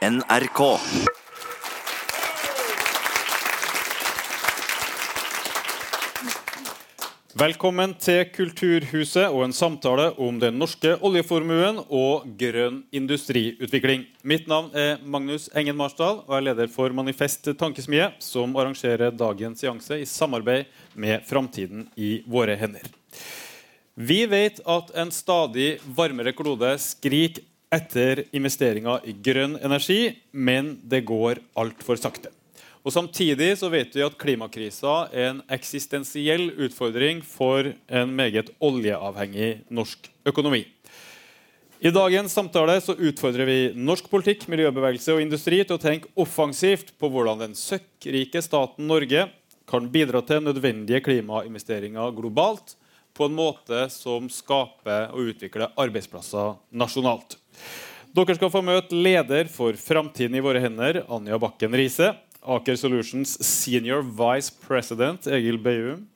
NRK. Velkommen til Kulturhuset og en samtale om den norske oljeformuen og grønn industriutvikling. Mitt navn er Magnus Engen Marsdal, og er leder for Manifest Tankesmie, som arrangerer dagens seanse i samarbeid med Framtiden i våre hender. Vi vet at en stadig varmere klode skriker etter investeringer i grønn energi, men det går altfor sakte. Og Samtidig så vet vi at klimakrisa er en eksistensiell utfordring for en meget oljeavhengig norsk økonomi. I dagens samtale så utfordrer vi norsk politikk, miljøbevegelse og industri til å tenke offensivt på hvordan den søkkrike staten Norge kan bidra til nødvendige klimainvesteringer globalt på en måte som skaper og utvikler arbeidsplasser nasjonalt. Dere skal få møte leder for Framtiden i våre hender, Anja Bakken Riise. Aker Solutions senior vice president Egil Beium.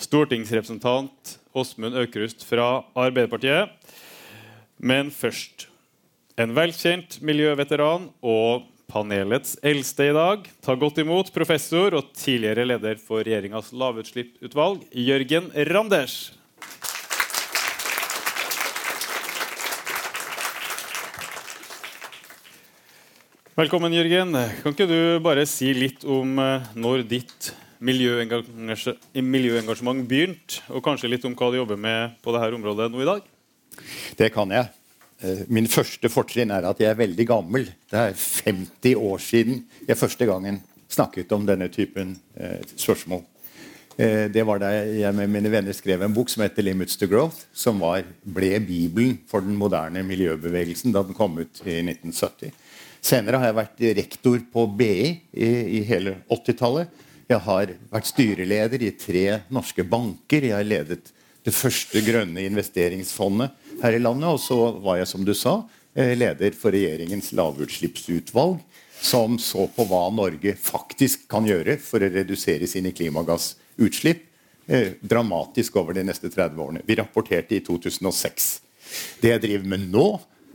Stortingsrepresentant Åsmund Aukrust fra Arbeiderpartiet. Men først en velkjent miljøveteran og panelets eldste i dag. Ta godt imot professor og tidligere leder for regjeringas lavutslippsutvalg, Jørgen Randers. Velkommen, Jørgen. Kan ikke du bare si litt om eh, når ditt miljøengasjement begynte, og kanskje litt om hva du jobber med på dette området nå i dag? Det kan jeg. Eh, min første fortrinn er at jeg er veldig gammel. Det er 50 år siden jeg første gangen snakket om denne typen eh, spørsmål. Eh, det var da jeg med mine venner skrev en bok som heter 'Limits to Growth', som var, ble bibelen for den moderne miljøbevegelsen da den kom ut i 1970. Senere har jeg vært rektor på BI i, i hele 80-tallet. Jeg har vært styreleder i tre norske banker. Jeg har ledet det første grønne investeringsfondet her i landet. Og så var jeg, som du sa, eh, leder for regjeringens lavutslippsutvalg, som så på hva Norge faktisk kan gjøre for å redusere sine klimagassutslipp eh, dramatisk over de neste 30 årene. Vi rapporterte i 2006. Det jeg driver med nå,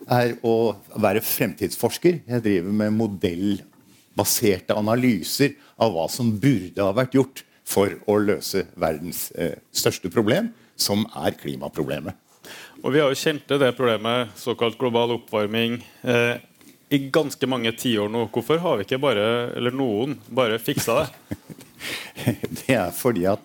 er å være fremtidsforsker. Jeg driver med modellbaserte analyser av hva som burde ha vært gjort for å løse verdens eh, største problem, som er klimaproblemet. Og Vi har jo kjent det problemet, såkalt global oppvarming, eh, i ganske mange tiår nå. Hvorfor har vi ikke bare, eller noen, bare fiksa det? det er fordi at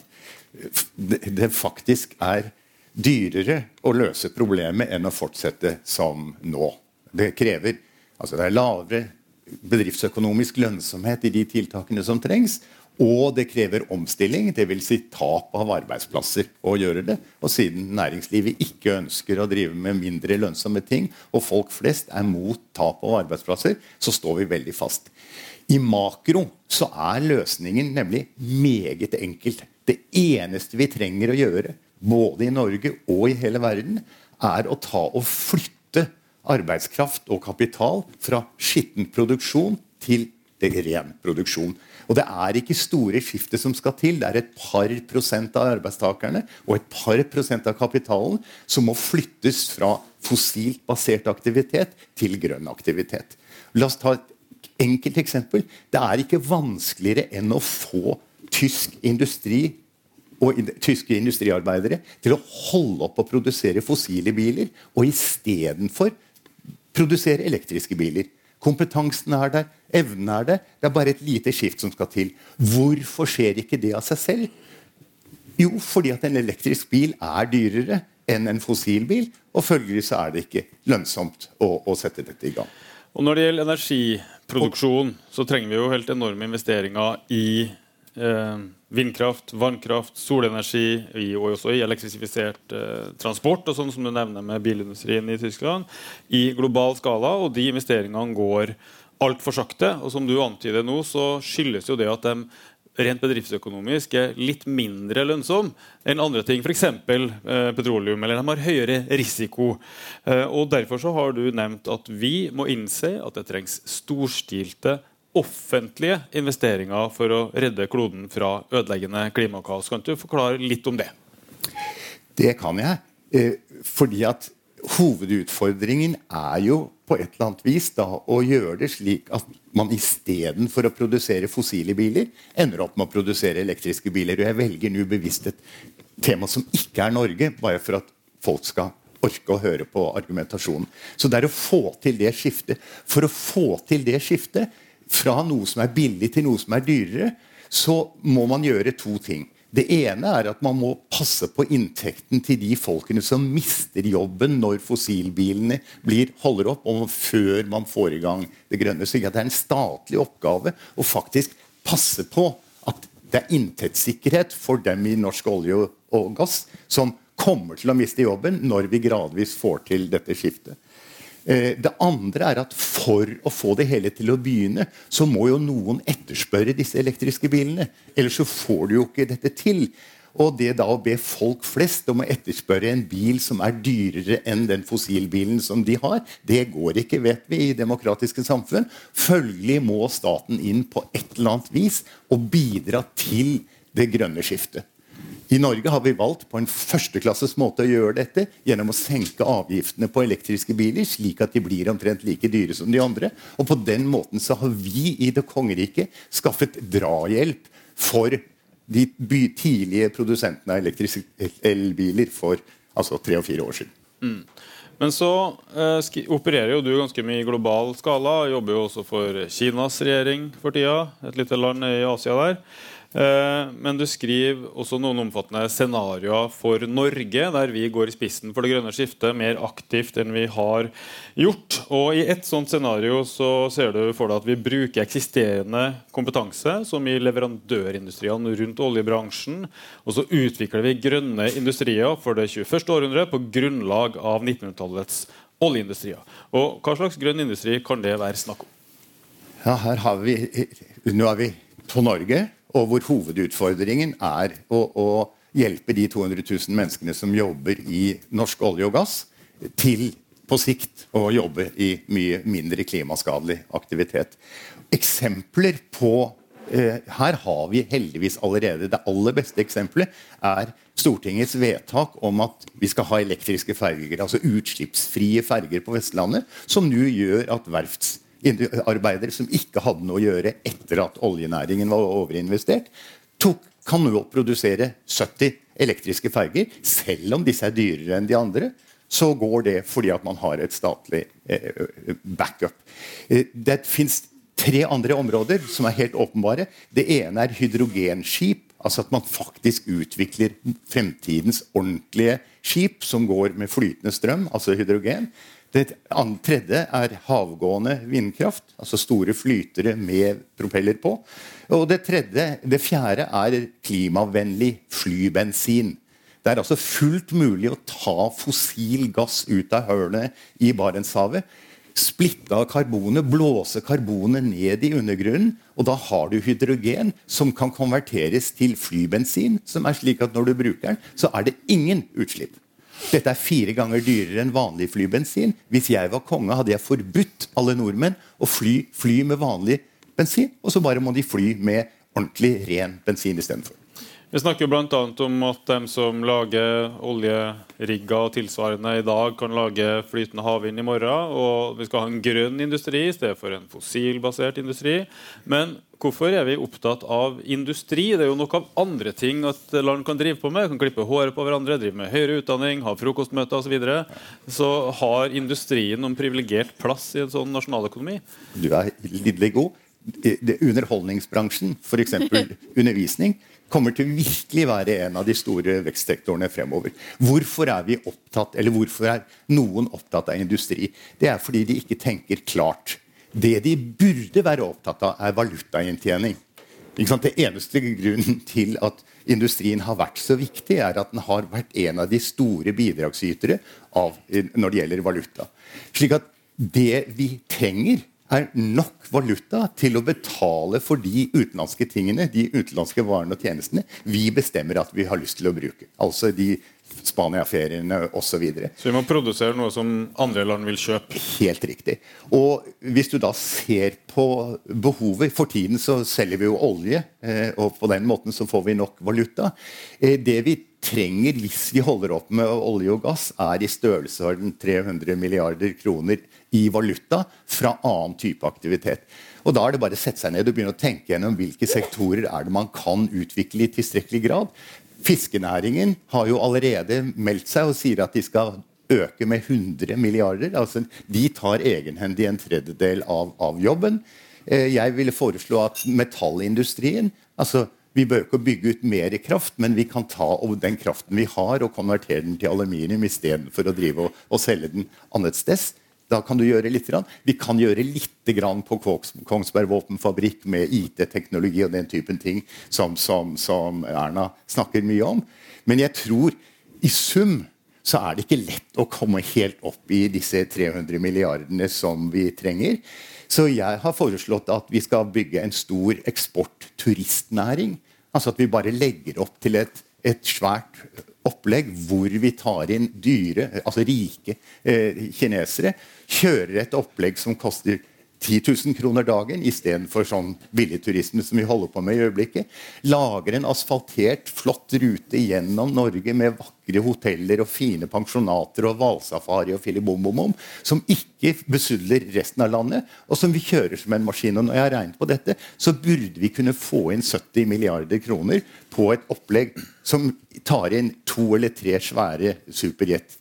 det faktisk er dyrere å løse problemet enn å fortsette som nå. Det krever altså det er lavere bedriftsøkonomisk lønnsomhet i de tiltakene som trengs. Og det krever omstilling, dvs. Si tap av arbeidsplasser å gjøre det. Og siden næringslivet ikke ønsker å drive med mindre lønnsomme ting, og folk flest er mot tap av arbeidsplasser, så står vi veldig fast. I makro så er løsningen nemlig meget enkelt. Det eneste vi trenger å gjøre, både i Norge og i hele verden, er å ta og flytte arbeidskraft og kapital fra skitten produksjon til ren produksjon. Og Det er ikke store skiftet som skal til. Det er et par prosent av arbeidstakerne og et par prosent av kapitalen som må flyttes fra fossilt basert aktivitet til grønn aktivitet. La oss ta et enkelt eksempel. Det er ikke vanskeligere enn å få tysk industri og tyske industriarbeidere til å holde opp å produsere fossile biler og istedenfor produsere elektriske biler. Kompetansen er der, evnen er der. Det er bare et lite skift som skal til. Hvorfor skjer ikke det av seg selv? Jo, fordi at en elektrisk bil er dyrere enn en fossilbil. og følgelig så er det ikke lønnsomt å, å sette dette i gang. Og Når det gjelder energiproduksjon, så trenger vi jo helt enorme investeringer i Eh, vindkraft, vannkraft, solenergi og også i elektrifisert eh, transport, og sånn som du nevner med bilindustrien i Tyskland, i global skala. Og de investeringene går altfor sakte. Og som du antyder nå, så skyldes jo det at de rent bedriftsøkonomisk er litt mindre lønnsom enn andre ting, f.eks. Eh, petroleum, eller de har høyere risiko. Eh, og Derfor så har du nevnt at vi må innse at det trengs storstilte offentlige investeringer for å redde kloden fra ødeleggende klimakaos. Kan du forklare litt om det? Det kan jeg. Eh, fordi at hovedutfordringen er jo på et eller annet vis da, å gjøre det slik at man istedenfor å produsere fossile biler, ender opp med å produsere elektriske biler. Og jeg velger nå bevisst et tema som ikke er Norge, bare for at folk skal orke å høre på argumentasjonen. Så det er å få til det skiftet. For å få til det skiftet fra noe som er billig til noe som er dyrere, så må man gjøre to ting. Det ene er at man må passe på inntekten til de folkene som mister jobben når fossilbilene blir, holder opp, og før man får i gang det grønne. Så det er en statlig oppgave å faktisk passe på at det er inntektssikkerhet for dem i norsk olje og gass som kommer til å miste jobben når vi gradvis får til dette skiftet. Eh, det andre er at for å få det hele til å begynne, så må jo noen etterspørre disse elektriske bilene. Ellers så får du jo ikke dette til. Og det da å be folk flest om å etterspørre en bil som er dyrere enn den fossilbilen som de har, det går ikke, vet vi, i demokratiske samfunn. Følgelig må staten inn på et eller annet vis og bidra til det grønne skiftet. I Norge har vi valgt på en førsteklasses måte å gjøre dette gjennom å senke avgiftene på elektriske biler, slik at de blir omtrent like dyre som de andre. Og på den måten så har vi i det kongeriket skaffet drahjelp for de tidlige produsentene av elektriske elbiler for altså tre og fire år siden. Mm. Men så eh, opererer jo du ganske mye i global skala. Jobber jo også for Kinas regjering for tida. Et lite land i Asia der. Eh, men du skriver også noen omfattende scenarioer for Norge, der vi går i spissen for det grønne skiftet mer aktivt enn vi har gjort. Og I et sånt scenario så ser du for deg at vi bruker eksisterende kompetanse, som i leverandørindustriene rundt oljebransjen, og så utvikler vi grønne industrier for det 21. århundre på grunnlag av 1900-tallets oljeindustrier. Og Hva slags grønn industri kan det være snakk om? Ja, her har vi, Nå er vi på Norge og hvor hovedutfordringen er å, å hjelpe de 200 000 menneskene som jobber i norsk olje og gass, til på sikt å jobbe i mye mindre klimaskadelig aktivitet. Eksempler på eh, Her har vi heldigvis allerede Det aller beste eksempelet er Stortingets vedtak om at vi skal ha elektriske ferger, altså utslippsfrie ferger på Vestlandet, som nå gjør at verfts arbeidere som ikke hadde noe å gjøre etter at oljenæringen var overinvestert, tok, kan nå produsere 70 elektriske ferger. Selv om disse er dyrere enn de andre, så går det fordi at man har et statlig eh, backup. Eh, det fins tre andre områder som er helt åpenbare. Det ene er hydrogenskip. Altså at man faktisk utvikler fremtidens ordentlige skip som går med flytende strøm, altså hydrogen. Det tredje er havgående vindkraft, altså store flytere med propeller på. Og det, tredje, det fjerde er klimavennlig flybensin. Det er altså fullt mulig å ta fossil gass ut av hølene i Barentshavet. Splitte av karbonet, blåse karbonet ned i undergrunnen. Og da har du hydrogen som kan konverteres til flybensin, som er slik at når du bruker den, så er det ingen utslipp. Dette er fire ganger dyrere enn vanlig flybensin. Hvis jeg var konge, hadde jeg forbudt alle nordmenn å fly, fly med vanlig bensin. Og så bare må de fly med ordentlig ren bensin istedenfor. Vi snakker bl.a. om at de som lager oljerigger og tilsvarende i dag, kan lage flytende havvind i morgen. Og vi skal ha en grønn industri i stedet for en fossilbasert industri. Men hvorfor er vi opptatt av industri? Det er jo noe av andre ting at land kan drive på med. Kan klippe håret på hverandre, drive med høyere utdanning, ha frokostmøter osv. Så, videre. så har industrien noen privilegert plass i en sånn nasjonaløkonomi? Du er lidderlig god. Underholdningsbransjen, f.eks. undervisning kommer til å virkelig være en av de store vekstsektorene fremover. Hvorfor er vi opptatt, eller hvorfor er noen opptatt av industri? Det er fordi de ikke tenker klart. Det de burde være opptatt av, er valutainntjening. Det eneste grunnen til at industrien har vært så viktig, er at den har vært en av de store bidragsytere av, når det gjelder valuta. Slik at det vi trenger, er nok valuta til å betale for de utenlandske tingene, de utenlandske varene og tjenestene vi bestemmer at vi har lyst til å bruke. Altså de Spania-feriene osv. Så, videre. så vi må produsere noe som andre land vil kjøpe? Helt riktig. Og hvis du da ser på behovet For tiden så selger vi jo olje, eh, og på den måten så får vi nok valuta. Eh, det vi trenger hvis vi holder opp med olje og gass, er i størrelsesorden 300 milliarder kroner i valuta fra annen type aktivitet. Og Da er det bare å sette seg ned og begynne å tenke gjennom hvilke sektorer er det man kan utvikle i tilstrekkelig grad. Fiskenæringen har jo allerede meldt seg og sier at de skal øke med 100 milliarder. Altså, de tar egenhendig en tredjedel av, av jobben. Eh, jeg ville foreslå at metallindustrien altså vi bør ikke bygge ut mer kraft, men vi kan ta den kraften vi har og konvertere den til aluminium istedenfor å drive og, og selge den annet sted. Da kan du gjøre litt. Vi kan gjøre litt på Kongsberg våpenfabrikk med IT-teknologi og den typen ting som, som, som, Erna snakker mye om. Men jeg tror i sum så er det ikke lett å komme helt opp i disse 300 milliardene som vi trenger. Så jeg har foreslått at vi skal bygge en stor eksportturistnæring. Altså at vi bare legger opp til et, et svært opplegg hvor vi tar inn dyre, altså rike eh, kinesere. Kjører et opplegg som koster 10 000 kroner dagen istedenfor sånn billigturisme som vi holder på med i øyeblikket. Lager en asfaltert, flott rute gjennom Norge med vakre hoteller og fine pensjonater og hvalsafari og filibom-bom-bom, som ikke besudler resten av landet, og som vi kjører som en maskin. Og når jeg har regnet på dette, så burde vi kunne få inn 70 milliarder kroner på et opplegg som tar inn to eller tre svære superjet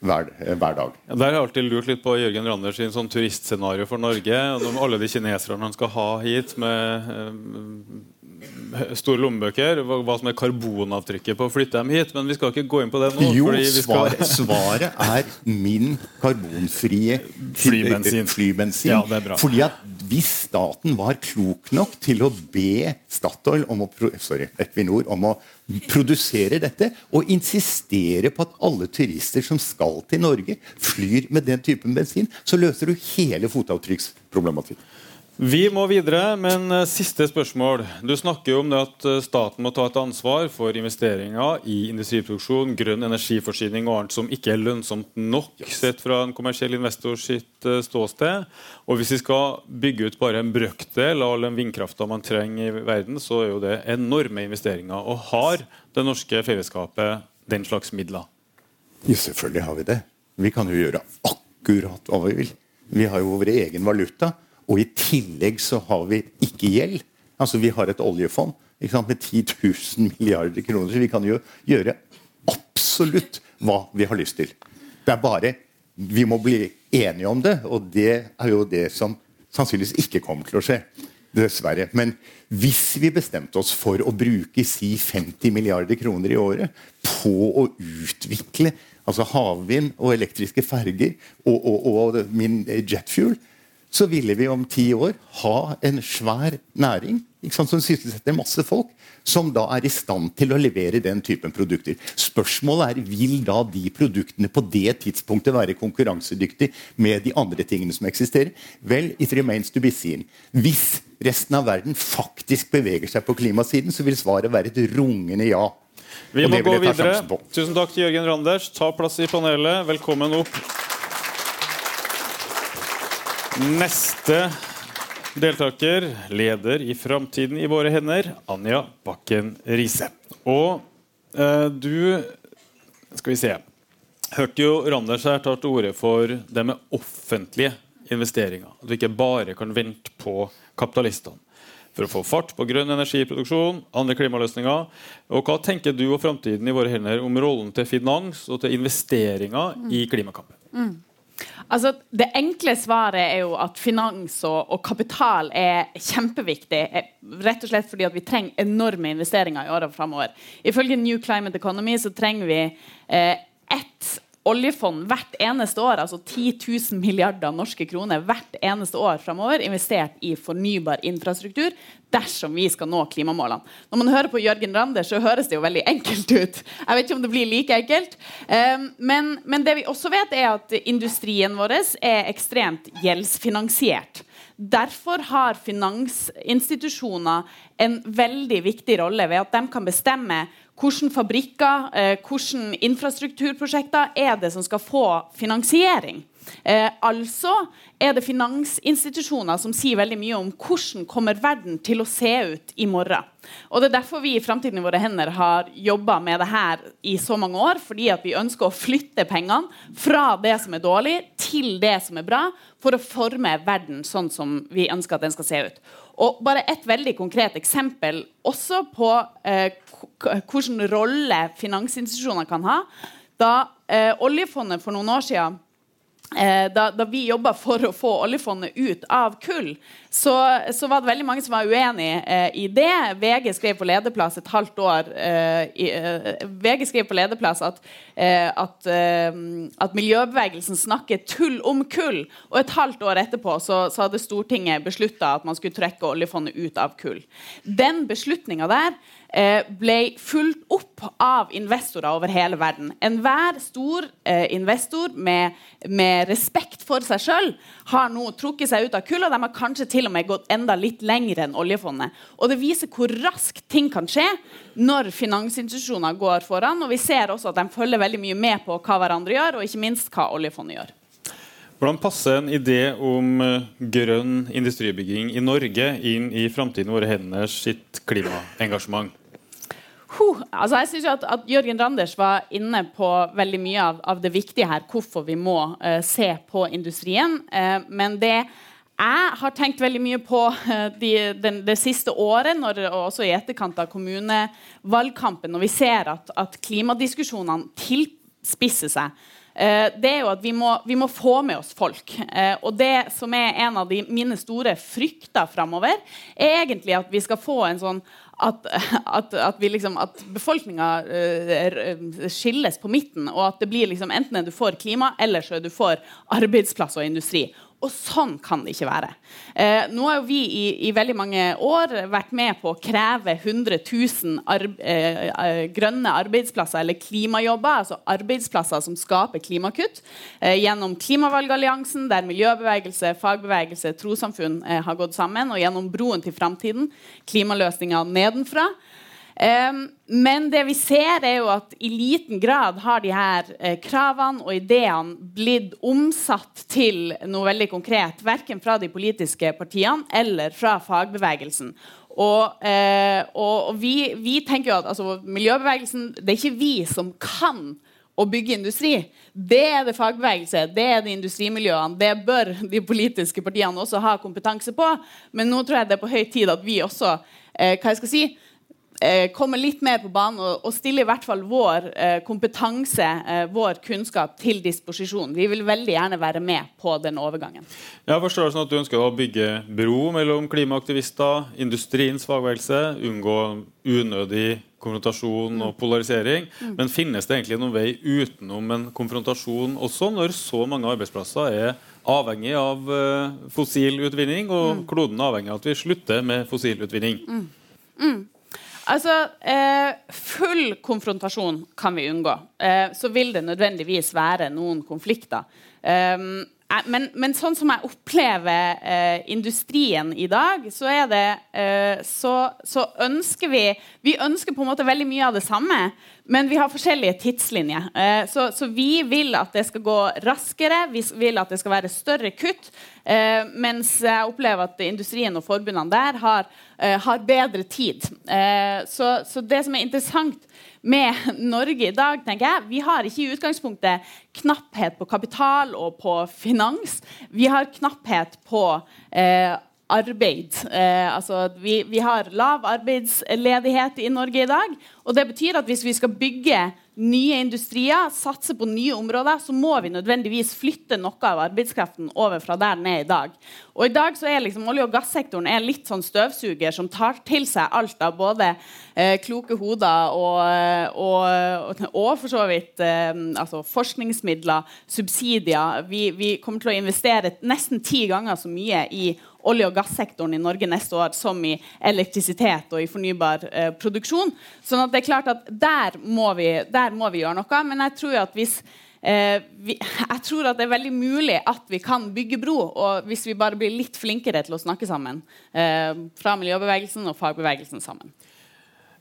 hver, hver dag. Ja, der har jeg alltid lurt litt på Jørgen Randers sin sånn turistscenario for Norge. Alle de kineserne han skal ha hit med eh, store lommebøker, hva, hva, som er karbonavtrykket på å flytte dem hit. Men vi skal ikke gå inn på det nå. Jo, skal... svaret er min karbonfrie flybensin. flybensin. Ja, det er bra. Fordi at hvis staten var klok nok til å be Statoil om å, sorry, Equinor om å produsere dette og insistere på at alle turister som skal til Norge, flyr med den typen bensin, så løser du hele fotavtrykksproblematikken. Vi må videre, men eh, siste spørsmål. Du snakker jo om det at eh, staten må ta et ansvar for investeringer i industriproduksjon, grønn energiforsyning og annet som ikke er lønnsomt nok sett fra en kommersiell investor sitt eh, ståsted. Og hvis vi skal bygge ut bare en brøkdel av all den vindkrafta man trenger i verden, så er jo det enorme investeringer. Og har det norske fellesskapet den slags midler? Ja, selvfølgelig har vi det. Vi kan jo gjøre akkurat hva vi vil. Vi har jo vår egen valuta. Og i tillegg så har vi ikke gjeld. Altså Vi har et oljefond med 10 000 milliarder kroner. Så vi kan jo gjøre absolutt hva vi har lyst til. Det er bare Vi må bli enige om det, og det er jo det som sannsynligvis ikke kommer til å skje. Dessverre. Men hvis vi bestemte oss for å bruke si 50 milliarder kroner i året på å utvikle altså havvind og elektriske ferger og, og, og min jetfuel, så ville vi om ti år ha en svær næring sant, som sysselsetter masse folk, som da er i stand til å levere den typen produkter. Spørsmålet er vil da de produktene på det tidspunktet være konkurransedyktige med de andre tingene som eksisterer. Vel, it remains to be seen. Hvis resten av verden faktisk beveger seg på klimasiden, så vil svaret være et rungende ja. Vi må gå videre. Tusen takk til Jørgen Randers. Ta plass i panelet. Velkommen opp. Neste deltaker, leder i Framtiden i våre hender, Anja Bakken Riise. Og eh, du Skal vi se. Hørte jo Randers her ta til orde for det med offentlige investeringer. At vi ikke bare kan vente på kapitalistene for å få fart på grønn energiproduksjon, andre klimaløsninger. Og Hva tenker du og framtiden i våre hender om rollen til finans og til investeringer i klimakampen? Mm. Altså, det enkle svaret er jo at finans og, og, kapital er kjempeviktig. Eh, rett og slett fordi vi trenger enorme investeringer i årene framover. Ifølge New Climate Economy så trenger vi eh, ett oljefond hvert eneste år, altså 10 000 milliarder norske kroner hvert eneste år framover, investert i fornybar infrastruktur dersom vi skal nå klimamålene. Når man hører på Jørgen Rander, så høres det jo veldig enkelt ut. Jeg vet ikke om det blir like enkelt. Ehm, men, men det vi også vet, er at industrien vår er ekstremt gjeldsfinansiert. Derfor har finansinstitusjoner en veldig viktig rolle ved at de kan bestemme hvilke fabrikker, eh, hvilke infrastrukturprosjekter er det som skal få finansiering. Eh, altså er det finansinstitusjoner som sier veldig mye om hvordan kommer verden til å se ut i morgen. Og Det er derfor vi i Framtiden i våre hender har jobba med det her i så mange år. Fordi vi ønsker å flytte pengene fra det som er dårlig, til det som er bra, for å forme verden sånn som vi ønsker at den skal se ut. Og bare Et veldig konkret eksempel også på eh, hvilken rolle finansinstitusjoner kan ha. Da eh, oljefondet for noen år siden da, da, vi jobba for å få oljefondet ut av kull, så, så, var det veldig mange som var uenig eh, i det. VG skrev på lederplass et halvt år eh, i, eh, VG skrev på lederplass at, eh, at, eh, at, miljøbevegelsen snakker tull om kull. Og et halvt år etterpå så, så hadde Stortinget beslutta at man skulle trekke oljefondet ut av kull. Den beslutninga der Eh, ble fulgt opp av investorer over hele verden. Enhver stor eh, investor med, med, respekt for seg sjøl har nå trukket seg ut av kull, og de har kanskje til og med gått enda litt lenger enn oljefondet. Og Det viser hvor raskt ting kan skje når finansinstitusjoner går foran. Og vi ser også at de følger veldig mye med på hva hverandre gjør, og ikke minst hva oljefondet gjør. Hvordan passer en idé om eh, grønn industribygging i Norge inn i framtiden våre henders sitt klimaengasjement? Huh, altså jeg synes at, at, Jørgen Randers var inne på veldig mye av, av det viktige her, hvorfor vi må uh, se på industrien. Uh, men det jeg har tenkt veldig mye på uh, de, den, det siste året, når, og også i etterkant av kommunevalgkampen, når vi ser at, at klimadiskusjonene tilspisser seg det er jo at vi må, vi må få med oss folk. Og det som er en av de, mine store frykter framover, er egentlig at vi skal få en sånn at, at, at, liksom, at befolkninga uh, skilles på midten, og at det blir liksom, enten er du får klima, eller så er du får arbeidsplass og industri. Og sånn kan det ikke være. Eh, nå har vi i, i, veldig mange år vært med på å kreve 100 000 arbe eh, grønne arbeidsplasser, eller klimajobber, altså arbeidsplasser som skaper klimakutt, eh, gjennom Klimavalgalliansen, der miljøbevegelse, fagbevegelse, trossamfunn eh, har gått sammen, og gjennom Broen til framtiden, klimaløsninger nedenfra. Men det vi ser, er jo at i liten grad har de her eh, kravene og ideene blitt omsatt til noe veldig konkret. Verken fra de politiske partiene eller fra fagbevegelsen. Eh, og, og vi, vi, tenker jo at altså, miljøbevegelsen Det er ikke vi som kan å bygge industri. Det er det fagbevegelse, det er det industrimiljøene. Det bør de politiske partiene også ha kompetanse på. Men nå tror jeg det er på høy tid at vi også eh, hva jeg skal si, eh, komme litt mer på banen og, og stille i hvert fall vår eh, kompetanse, eh, vår kunnskap, til disposisjon. Vi vil veldig gjerne være med på den overgangen. Jeg forstår det sånn at Du ønsker å bygge bro mellom klimaaktivister, industriens fagbevegelse, unngå unødig konfrontasjon og polarisering. Mm. Men finnes det egentlig noen vei utenom en konfrontasjon også, når så mange arbeidsplasser er avhengig av uh, fossil utvinning, og mm. kloden avhengig av at vi slutter med fossil utvinning? Mm. Altså, eh, Full konfrontasjon kan vi unngå. Eh, så vil det nødvendigvis være noen konflikter. Um, men, men, sånn som jeg opplever eh, industrien i dag, så er det eh, så, så, ønsker vi Vi ønsker på en måte veldig mye av det samme, men vi har forskjellige tidslinjer. Eh, så, så, vi vil at det skal gå raskere, vi vil at det skal være større kutt. Eh, mens jeg opplever at industrien og forbundene der har, eh, har bedre tid. Eh, så, så det som er interessant med Norge i dag, tenker jeg, vi har ikke i utgangspunktet knapphet på kapital og på finans. Vi har knapphet på eh, arbeid. Eh, altså, vi, vi, har lav arbeidsledighet i Norge i dag. Og det betyr at hvis vi skal bygge nye industrier, satse på nye områder, så må vi nødvendigvis flytte noe av arbeidskraften over fra der den er i dag. Og i dag så er liksom Olje- og gassektoren er litt sånn støvsuger som tar til seg alt av både eh, kloke hoder og, og, og, for så vidt eh, altså forskningsmidler, subsidier. Vi, vi kommer til å investere nesten ti ganger så mye i olje- og gassektoren i Norge neste år som i elektrisitet og i fornybar eh, produksjon. sånn at det er klart at der må, vi, der må vi gjøre noe. Men jeg tror at hvis eh, vi, jeg tror at det er veldig mulig at vi kan bygge bro, og hvis vi bare blir litt flinkere til å snakke sammen. Eh, fra miljøbevegelsen og fagbevegelsen sammen.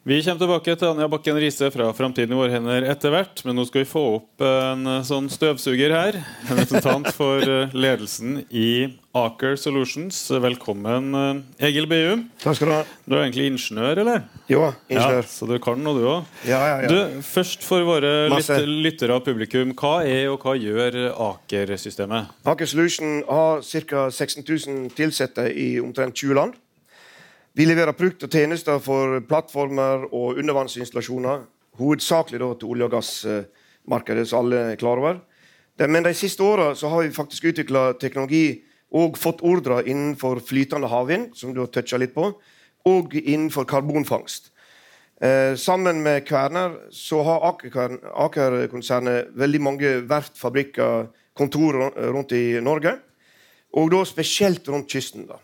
Vi kommer tilbake til Anja Bakken Riise fra Framtiden i våre hender etter hvert. Men nå skal vi få opp en eh, sånn støvsuger her. En representant for eh, ledelsen i Aker Solutions. Velkommen, eh, Egil Beum. Takk skal du ha. Du er egentlig ingeniør, eller? Jo, ingeniør. Ja, så du kan noe, du òg. Ja, ja, ja. Du, først for våre lyt lyttere av publikum. Hva er og hva gjør Aker-systemet? Aker Solution har ca. 16 000 ansatte i omtrent 20 land. Vi leverer produkt og tjenester for plattformer og undervannsinstallasjoner. Hovedsakelig da, til olje- og gassmarkedet, som alle er klar over. Men de siste åra har vi faktisk utvikla teknologi og fått ordrer innenfor flytende havvind, som du har toucha litt på, og innenfor karbonfangst. Eh, sammen med Kværner så har Aker- Aker-konsernet veldig mange verft, fabrikker, kontor rundt i Norge. Og da spesielt rundt kysten. da.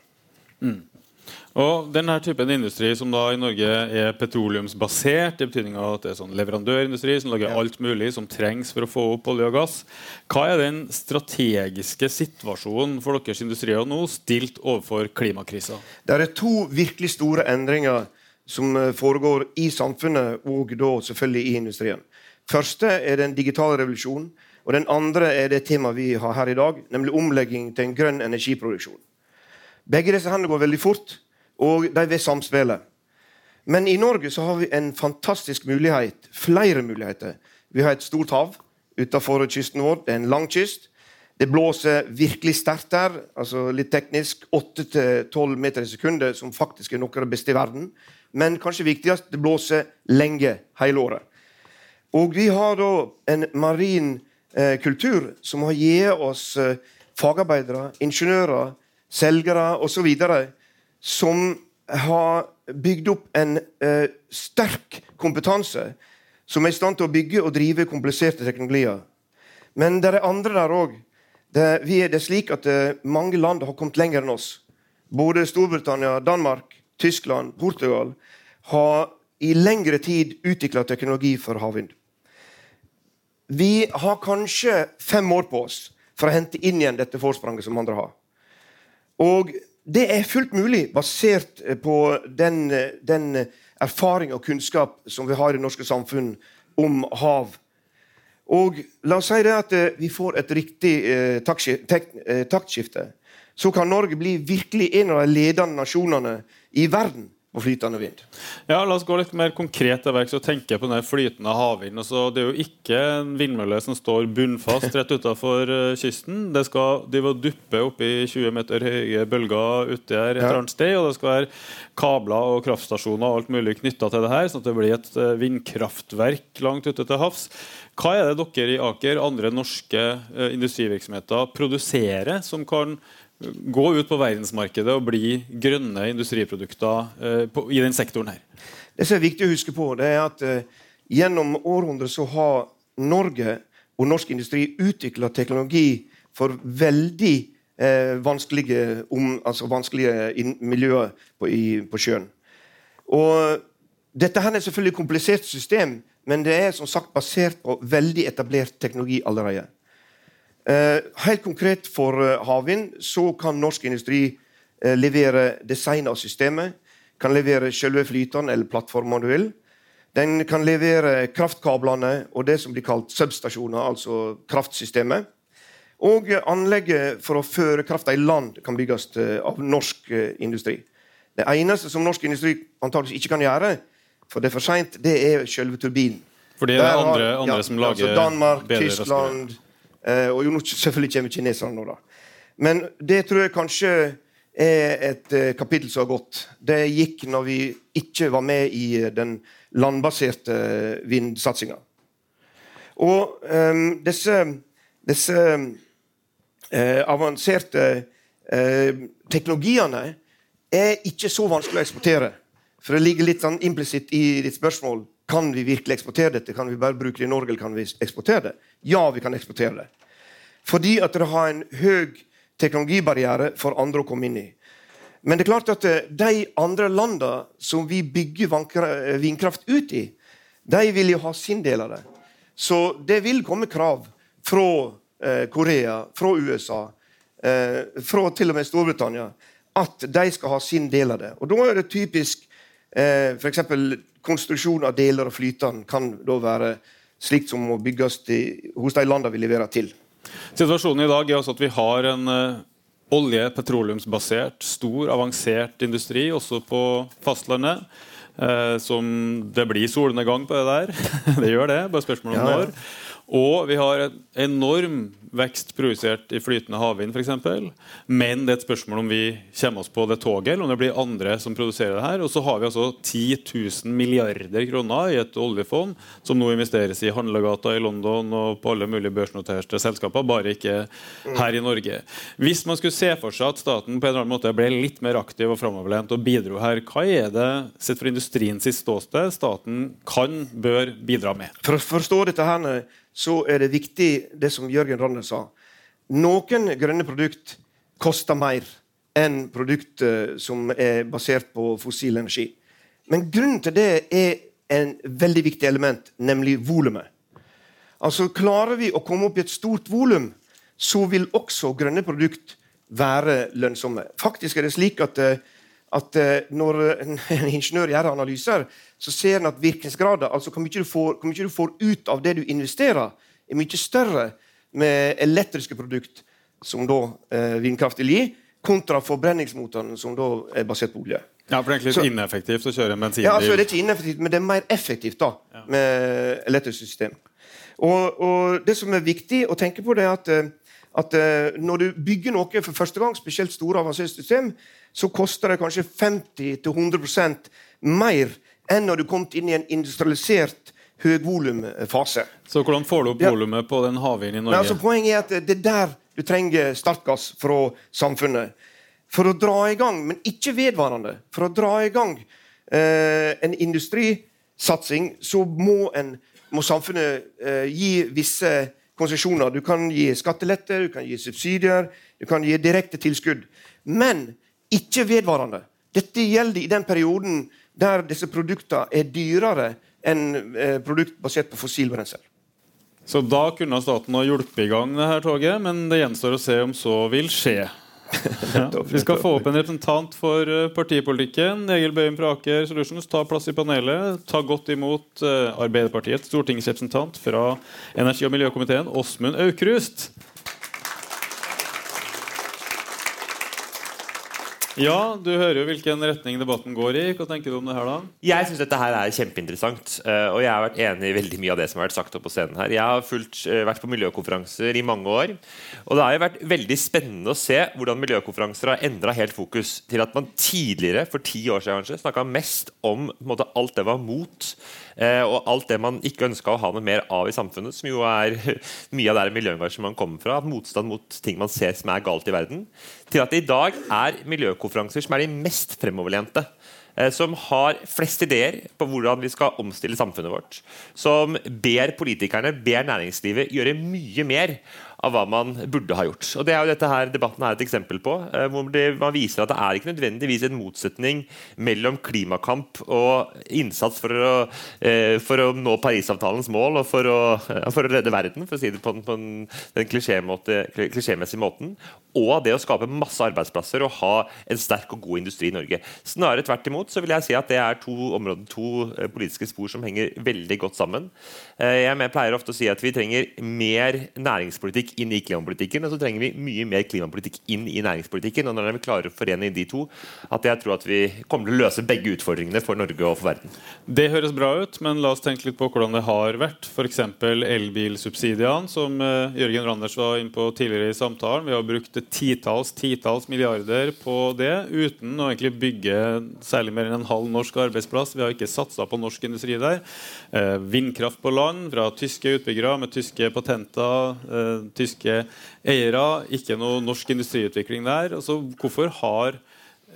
Og denne typen industri som da i Norge er petroleumsbasert, i betydning av at det er sånn leverandørindustri som lager alt mulig som trengs for å få opp olje og gass. Hva er den strategiske situasjonen for deres industrier nå, stilt overfor klimakrisa? Det er to virkelig store endringer som eh, foregår i samfunnet og da selvfølgelig i industrien. Første er den digitale revolusjonen. Og den andre er det temaet vi har her i dag, nemlig omlegging til en grønn energiproduksjon. Begge disse hendene går veldig fort, og de vil samspille. Men i Norge så har vi en fantastisk mulighet, flere muligheter. Vi har et stort hav utenfor kysten vår. Det er en lang kyst. Det blåser virkelig sterkt der, altså litt teknisk. 8-12 meter i sekundet, som faktisk er noe av det beste i verden. Men kanskje viktigst, det blåser lenge hele året. Og vi har da en marin eh, kultur som har gitt oss eh, fagarbeidere, ingeniører, selgere osv. som har bygd opp en eh, sterk kompetanse som er i stand til å bygge og drive kompliserte teknologier. Men det er andre der òg. Det, det er slik at eh, mange land har kommet lenger enn oss. Både Storbritannia, Danmark, Tyskland, Portugal har i lengre tid utvikla teknologi for havvind. Vi har kanskje fem år på oss for å hente inn igjen dette forspranget som andre har. Og det er fullt mulig, basert eh, på den, eh, den erfaring og kunnskap som vi har i det norske samfunn om hav. Og la oss si det at eh, vi får et riktig eh, eh, taktskifte. Så kan Norge bli virkelig en av de ledende nasjonene i verden på flytende vind. Ja, La oss gå litt mer konkret til verks og tenke på den flytende havvind. Altså, det er jo ikke en vindmølle som står bunnfast rett utafor kysten. Det skal de duppe oppi 20 meter høye bølger uti her et Ja. annet sted. Og det skal være kabler og kraftstasjoner og alt mulig knytta til det her, sånn at det blir et eh, vindkraftverk langt ute til havs. Hva er det dere i Aker, andre norske eh, industrivirksomheter, produserer som kan gå ut på verdensmarkedet og bli grønne industriprodukter eh, på, i den sektoren her? Det som er viktig å huske på, det er at eh, gjennom århundrer så har Norge og norsk industri utvikla teknologi for veldig eh, vanskelige, om, altså vanskelige in, miljøer på, i, på sjøen. Og dette her er selvfølgelig et komplisert system, men det er som sagt basert på veldig etablert teknologi allerede. Eh, helt konkret for eh, havvind så kan norsk industri eh, levere design av systemet. Kan levere selve flytene eller plattformen du vil. Den kan levere kraftkablene og det som blir kalt substasjoner, altså kraftsystemet. Og anlegget for å føre krafta i land kan bygges av norsk industri. Det eneste som norsk industri antakeligvis ikke kan gjøre, for det er for seint, det er selve turbinen. Fordi det er andre, andre ja, som lager altså Danmark, bedre Tyskland Og jo, selvfølgelig kommer kineserne nå, da. Men det tror jeg kanskje er et eh, kapittel som har gått. Det gikk når vi ikke var med i eh, den landbaserte vindsatsinga. Og eh, disse, disse eh, avanserte eh, teknologiene er ikke så vanskelig å eksportere. For det ligger litt sånn implisitt i ditt spørsmål. Kan vi virkelig eksportere dette? Kan vi bare bruke det i Norge, eller kan vi eksportere det? Ja, vi kan eksportere det. Fordi at det har en høy teknologibarriere for andre å komme inn i. Men det er klart at eh, de andre landene som vi bygger eh, vindkraft ut i, de vil jo ha sin del av det. Så det vil komme krav fra eh, Korea, fra USA, fra til og med Storbritannia, at de skal ha sin del av det. Og da er det typisk Eh, F.eks. konstruksjon av deler av flytene kan da være slikt som må bygges til, hos de landene vi leverer til. Situasjonen i dag er altså at vi har en uh, olje-, petroleumsbasert, stor, avansert industri også på fastlandet. Eh, som Det blir solnedgang på det der. det gjør det. Bare spørsmål om ja, når. Og vi har en enorm vekst produsert i flytende havvind f.eks. Men det er et spørsmål om vi kommer oss på det toget, eller om det blir andre som produserer det her. Og så har vi altså 10 000 milliarder kroner i et oljefond som nå investeres i handlegata i London og på alle mulige børsnoterte selskaper, bare ikke her i Norge. Hvis man skulle se for seg at staten på en eller annen måte ble litt mer aktiv og framoverlent og bidro her, hva er det sett fra industriens ståsted staten kan, bør bidra med? For å forstå dette her så er det viktig det som Jørgen Randen sa. Noen grønne produkt koster mer enn produkter som er basert på fossil energi. Men grunnen til det er en veldig viktig element, nemlig volumet. Altså, klarer vi å komme opp i et stort volum, så vil også grønne produkt være lønnsomme. Faktisk er det slik at, eh, at eh, når en ingeniør gjør analyser, så ser en at virkningsgrader, altså hvor mye, får, hvor mye, du får, ut av det du investerer, er mye større med elektriske produkter, som da eh, vindkraft vil gi, kontra forbrenningsmotoren, som da er basert på olje. Ja, for Det er egentlig så, ineffektivt å kjøre bensinbil? Ja, altså, det er ikke ineffektivt, men det er mer effektivt da, med elektrisk system. Og, og, Det som er viktig å tenke på, det er at, eh, at uh, når du bygger noe for første gang, spesielt store avanserte system, så koster det kanskje 50-100% mer enn når du kom inn i en industrialisert høyvolumfase. Så hvordan får du opp volumet på den havvinden i Norge? Altså, poenget er at det er der du trenger startgass fra samfunnet. For å dra i gang, men ikke vedvarende, for å dra i gang uh, en industrisatsing, så må, en, må samfunnet uh, gi visse konsesjoner. Du kan gi skattelette, du kan gi subsidier, du kan gi direkte tilskudd. Men ikke vedvarende. Dette gjelder i den perioden der disse produktene er dyrere enn eh, produkt basert på fossil brensel. Så da kunne staten ha hjulpet i gang det her toget, men det gjenstår å se om så vil skje. Ja. Vi skal få opp en representant for eh, partipolitikken. Egil Bøhm fra Aker Solutions, ta plass i panelet. Ta godt imot eh, Arbeiderpartiets stortingsrepresentant fra energi- og miljøkomiteen, Åsmund Aukrust. Ja, Du hører jo hvilken retning debatten går i. Hva tenker du om det her da? Jeg syns dette her er kjempeinteressant. Eh, og jeg har vært enig i veldig mye av det som har vært sagt opp på scenen her. Jeg har fulgt, eh, vært på miljøkonferanser i mange år. Og det har jo vært veldig spennende å se hvordan miljøkonferanser har endra helt fokus til at man tidligere, for ti år siden kanskje, snakka mest om måte, alt det var mot Eh, og alt det man ikke ønska å ha noe mer av i samfunnet, som jo er mye av der miljøengasjement kommer fra, motstand mot ting man ser som er galt i verden, til at det i dag er miljøkonferanser som er de mest fremoverlente eh, som har flest ideer på hvordan vi skal omstille samfunnet vårt. Som ber politikerne, ber næringslivet gjøre mye mer av hva man burde ha gjort. Og Det er jo dette her debatten er et eksempel på. Eh, hvor man viser at det er ikke nødvendigvis en motsetning mellom klimakamp og innsats for å, eh, for å nå Parisavtalens mål og for å, for å, redde verden, for å si det på, på den, den klisjémessige måten, og det å skape masse arbeidsplasser og ha en sterk og god industri i Norge. Snarere tvert imot så vil jeg si at det er to områder, to eh, politiske spor som henger veldig godt sammen. Jeg pleier ofte å si at vi trenger mer næringspolitikk inn i klimapolitikken, og så trenger vi mye mer klimapolitikk inn i næringspolitikken. og Når vi klarer å forene de to, at jeg tror at vi kommer til å løse begge utfordringene for Norge og for verden. Det høres bra ut, men la oss tenke litt på hvordan det har vært. F.eks. elbilsubsidiene, som uh, Jørgen Randers var inne på tidligere i samtalen. Vi har brukt titalls, titalls milliarder på det uten å egentlig bygge særlig mer enn en halv norsk arbeidsplass. Vi har ikke satsa på norsk industri der. Uh, vindkraft på land fra tyske utbyggere med tyske patenter. Uh, tyske eiere, ikke noe norsk industriutvikling der. Altså, hvorfor har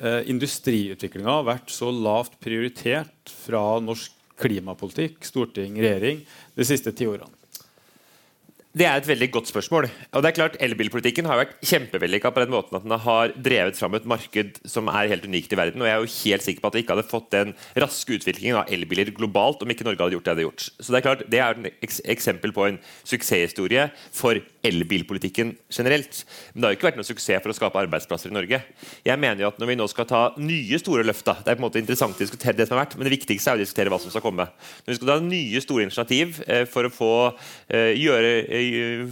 eh, industriutviklinga vært så lavt prioritert fra norsk klimapolitikk, storting, regjering, de siste ti årene? Det er et veldig godt spørsmål. Og det er klart Elbilpolitikken har vært kjempevellykka på den måten at den har drevet fram et marked som er helt unikt i verden. Og jeg er jo helt sikker på at vi ikke hadde fått den raske utviklingen av elbiler globalt om ikke Norge hadde gjort det det hadde gjort. Så det er klart, det er et eksempel på en suksesshistorie for elbilpolitikken generelt. Men det har jo ikke vært noen suksess for å skape arbeidsplasser i Norge. Jeg mener jo at Når vi nå skal ta nye store løft da, Det er på en måte interessant å diskutere det som har vært, men det viktigste er å diskutere hva som skal komme. Når vi skal ta nye store initiativ eh, for å få, eh, gjøre,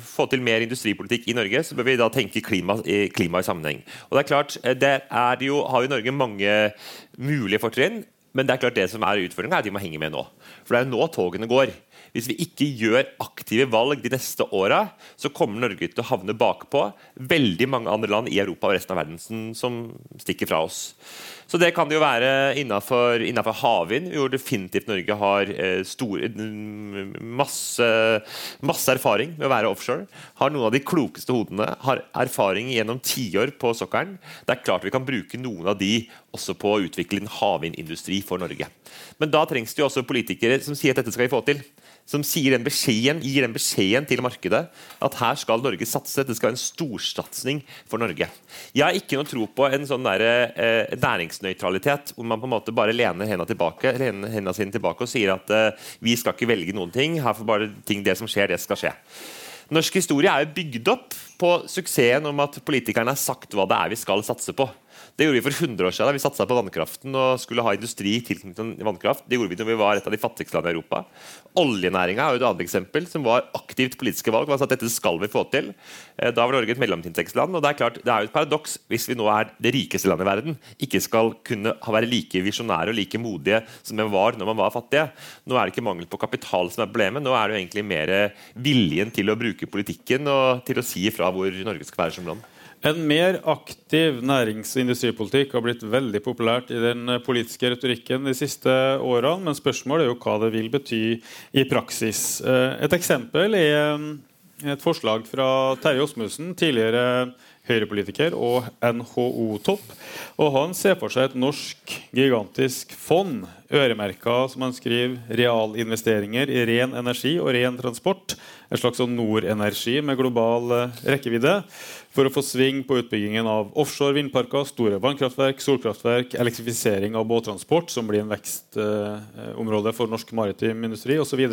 få, til mer industripolitikk i Norge, så bør vi da tenke klima, klima i sammenheng. Og det er klart, eh, det er jo, har jo Norge mange mulige fortrinn. Men det er klart det som er utfordringa, er at de må henge med nå. For det er jo nå togene går. Hvis vi ikke gjør aktive valg de neste åra, så kommer Norge til å havne bakpå veldig mange andre land i Europa og resten av verden som stikker fra oss. Så det kan det jo være innafor, havvind, hvor definitivt Norge har eh, stor, masse, masse, erfaring med å være offshore. Har noen av de klokeste hodene. Har erfaring gjennom tiår på sokkelen. Det er klart vi kan bruke noen av de også på å utvikle en havvindindustri for Norge. Men da trengs det jo også politikere som sier at dette skal vi få til som den beskjeden, gir den beskjeden til markedet at her skal Norge satse. Det skal være en storsatsing for Norge. Jeg har ikke noe tro på en sånn der, eh, næringsnøytralitet hvor man på en måte bare lener hendene, tilbake, hendene sine tilbake og sier at eh, vi skal ikke velge noen ting. Her får bare ting, det som skjer, det skal skje. Norsk historie er jo bygd opp på suksessen om at politikerne har sagt hva det er vi skal satse på. Det gjorde vi for 100 år siden. da Vi satsa på vannkraften og skulle ha industri tilknyttet vannkraft. Det gjorde vi når vi var et av de fattigste landene i Europa. Oljenæringa er jo et annet eksempel, som var aktivt politiske valg. Altså at dette skal vi få til. Eh, da var Norge et mellomtinntektsland. og Det er klart, det er jo et paradoks hvis vi nå er det rikeste landet i verden, ikke skal kunne være like visjonære og like modige som vi var når man var fattige. Nå er det ikke mangel på kapital som er problemet, nå er det jo egentlig mer viljen til å bruke politikken og til å si ifra hvor Norge skal være som land. En mer aktiv nærings- og industripolitikk har blitt veldig populært i den politiske retorikken de siste årene, men spørsmålet er jo hva det vil bety i praksis. Eh, et eksempel er eh, et forslag fra Terje Osmussen, tidligere Høyre-politiker og NHO-topp. Og Han ser for seg et norsk gigantisk fond, øremerka som han skriver, realinvesteringer i ren energi og ren transport. En slags nordenergi Nord-energi med global eh, rekkevidde for å få sving på utbyggingen av offshore vindparker, store vannkraftverk, solkraftverk, elektrifisering av båttransport, som blir en vekstområde for norsk maritim industri osv.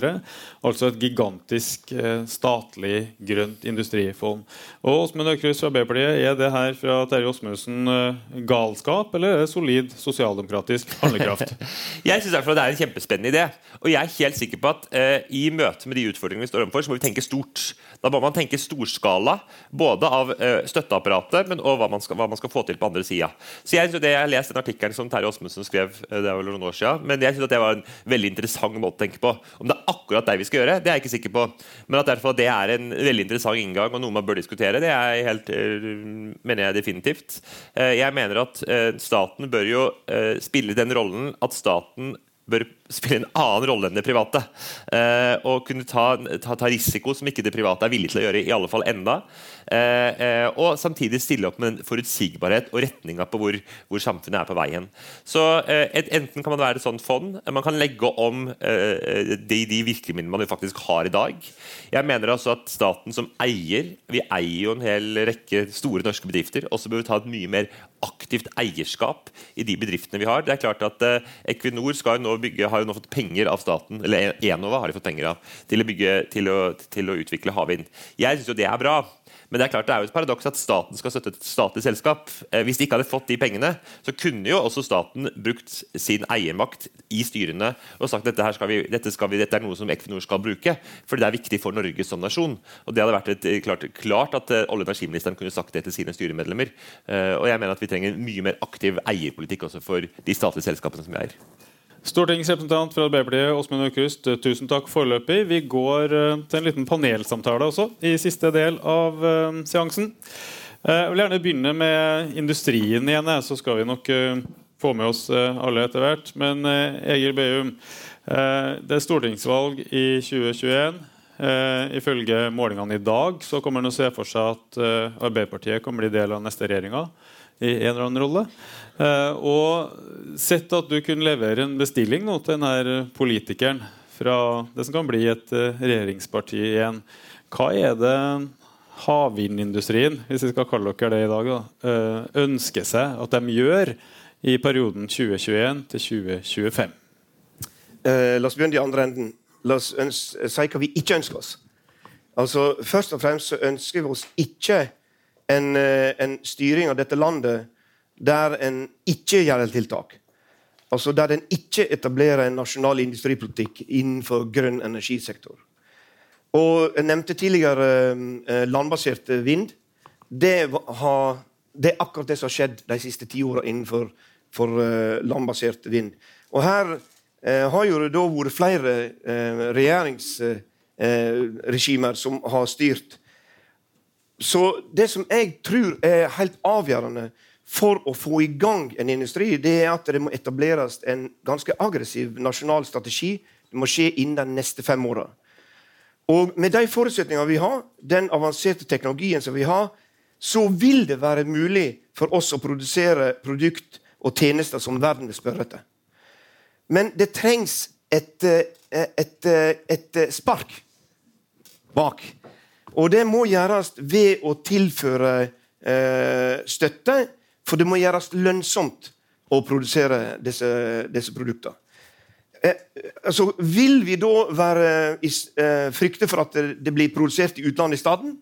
Altså et gigantisk eh, statlig grønt industrifond. Og Åsmund Aukrust fra Arbeiderpartiet, er det her fra Terje Åsmundsen eh, galskap, eller er det solid sosialdemokratisk handlekraft? jeg syns det er en kjempespennende idé. Og jeg er helt sikker på at uh, i møte med de utfordringene vi står overfor, så må vi tenke stort. Da må man tenke storskala, både av uh, støtteapparatet, men også hva man, skal, hva man skal få til på andre sida. Så jeg, det, jeg har lest den artikkelen som Terje Åsmundsen skrev, eh, det var noen år siden, men jeg synes at det var en veldig interessant måte å tenke på. Om det er akkurat det vi skal gjøre, det er jeg ikke sikker på. Men at derfor det er en veldig interessant inngang og noe man bør diskutere, det er helt, eh, mener jeg definitivt. Eh, jeg mener at staten bør jo spille den rollen at staten bør spille en annen rolle enn det private. Eh, og kunne ta, ta, ta, risiko som ikke det private er villig til å gjøre, i alle fall enda. Eh, eh, og samtidig stille opp med en forutsigbarhet og retninga på hvor, hvor, samfunnet er på vei hen. Så eh, Enten kan man være et sånt fond, man kan legge om de, de virkemidlene man faktisk har i dag. Jeg mener altså at staten som eier, vi eier jo en hel rekke store norske bedrifter, også bør ta et mye mer aktivt eierskap i de bedriftene vi har. Det er klart at eh, Equinor skal jo nå bygge, har jo nå fått penger av staten, eller Enova har de fått penger av, til å, bygge, til å, til å utvikle havvind. Jeg syns jo det er bra. Men det er klart det er jo et paradoks at staten skal støtte et statlig selskap. Eh, hvis de ikke hadde fått de pengene, så kunne jo også staten brukt sin eiermakt i styrene og sagt dette, skal vi, dette, skal vi, dette er noe som Equinor skal bruke, fordi det er viktig for Norge som nasjon. Og det hadde vært et, klart, klart, at eh, olje- og energiministeren kunne sagt det til sine styremedlemmer. Eh, og jeg mener at vi trenger mye mer aktiv eierpolitikk også for de statlige selskapene som vi eier. Stortingsrepresentant fra Arbeiderpartiet, Åsmund Aukrust, tusen takk foreløpig. Vi går uh, til en liten panelsamtale også i siste del av uh, seansen. Uh, jeg vil gjerne begynne med industrien igjen, så skal vi nok få med oss alle etter hvert. Men Egil Beum, det er stortingsvalg i 2021. ifølge målingene i dag så kommer en å se for seg at Arbeiderpartiet kan bli del av neste regjeringa i en eller annen rolle. Uh, og sett at du kunne levere en bestilling nå til denne politikeren fra det som kan bli et uh, regjeringsparti igjen. Hva er det havvindindustrien hvis vi skal kalle dere det i dag, da, ønsker seg at de gjør i perioden 2021 til 2025? Eh, la oss begynne i andre enden. La oss si hva vi ikke ønsker oss. Altså, Først og fremst så ønsker vi oss ikke en, en styring av dette landet der en ikke gjør tiltak. Altså Der en ikke etablerer en nasjonal industripolitikk innenfor grønn energisektor. Og Jeg nevnte tidligere eh, landbasert vind. Det, har, det, er akkurat det som har skjedd de siste ti åra innenfor for, eh, landbasert vind. Og Her eh, har jo det da vært flere eh, regjeringsregimer som har styrt. Så det som jeg tror er helt avgjørende for å få i gang en industri, det er at det må etableres en ganske aggressiv nasjonal strategi. Det må skje innen de neste fem åra. Og med de forutsetningene vi har, den avanserte teknologien som vi har, så vil det være mulig for oss å produsere produkt og tjenester som verden vil spørre etter. Men det trengs et, eh, et, et, et spark bak. Og det må gjøres ved å tilføre eh, støtte for det må gjøres lønnsomt å produsere disse, disse produktene. Eh, altså, vil vi da være eh, frykte for at det, blir produsert i utlandet i stedet?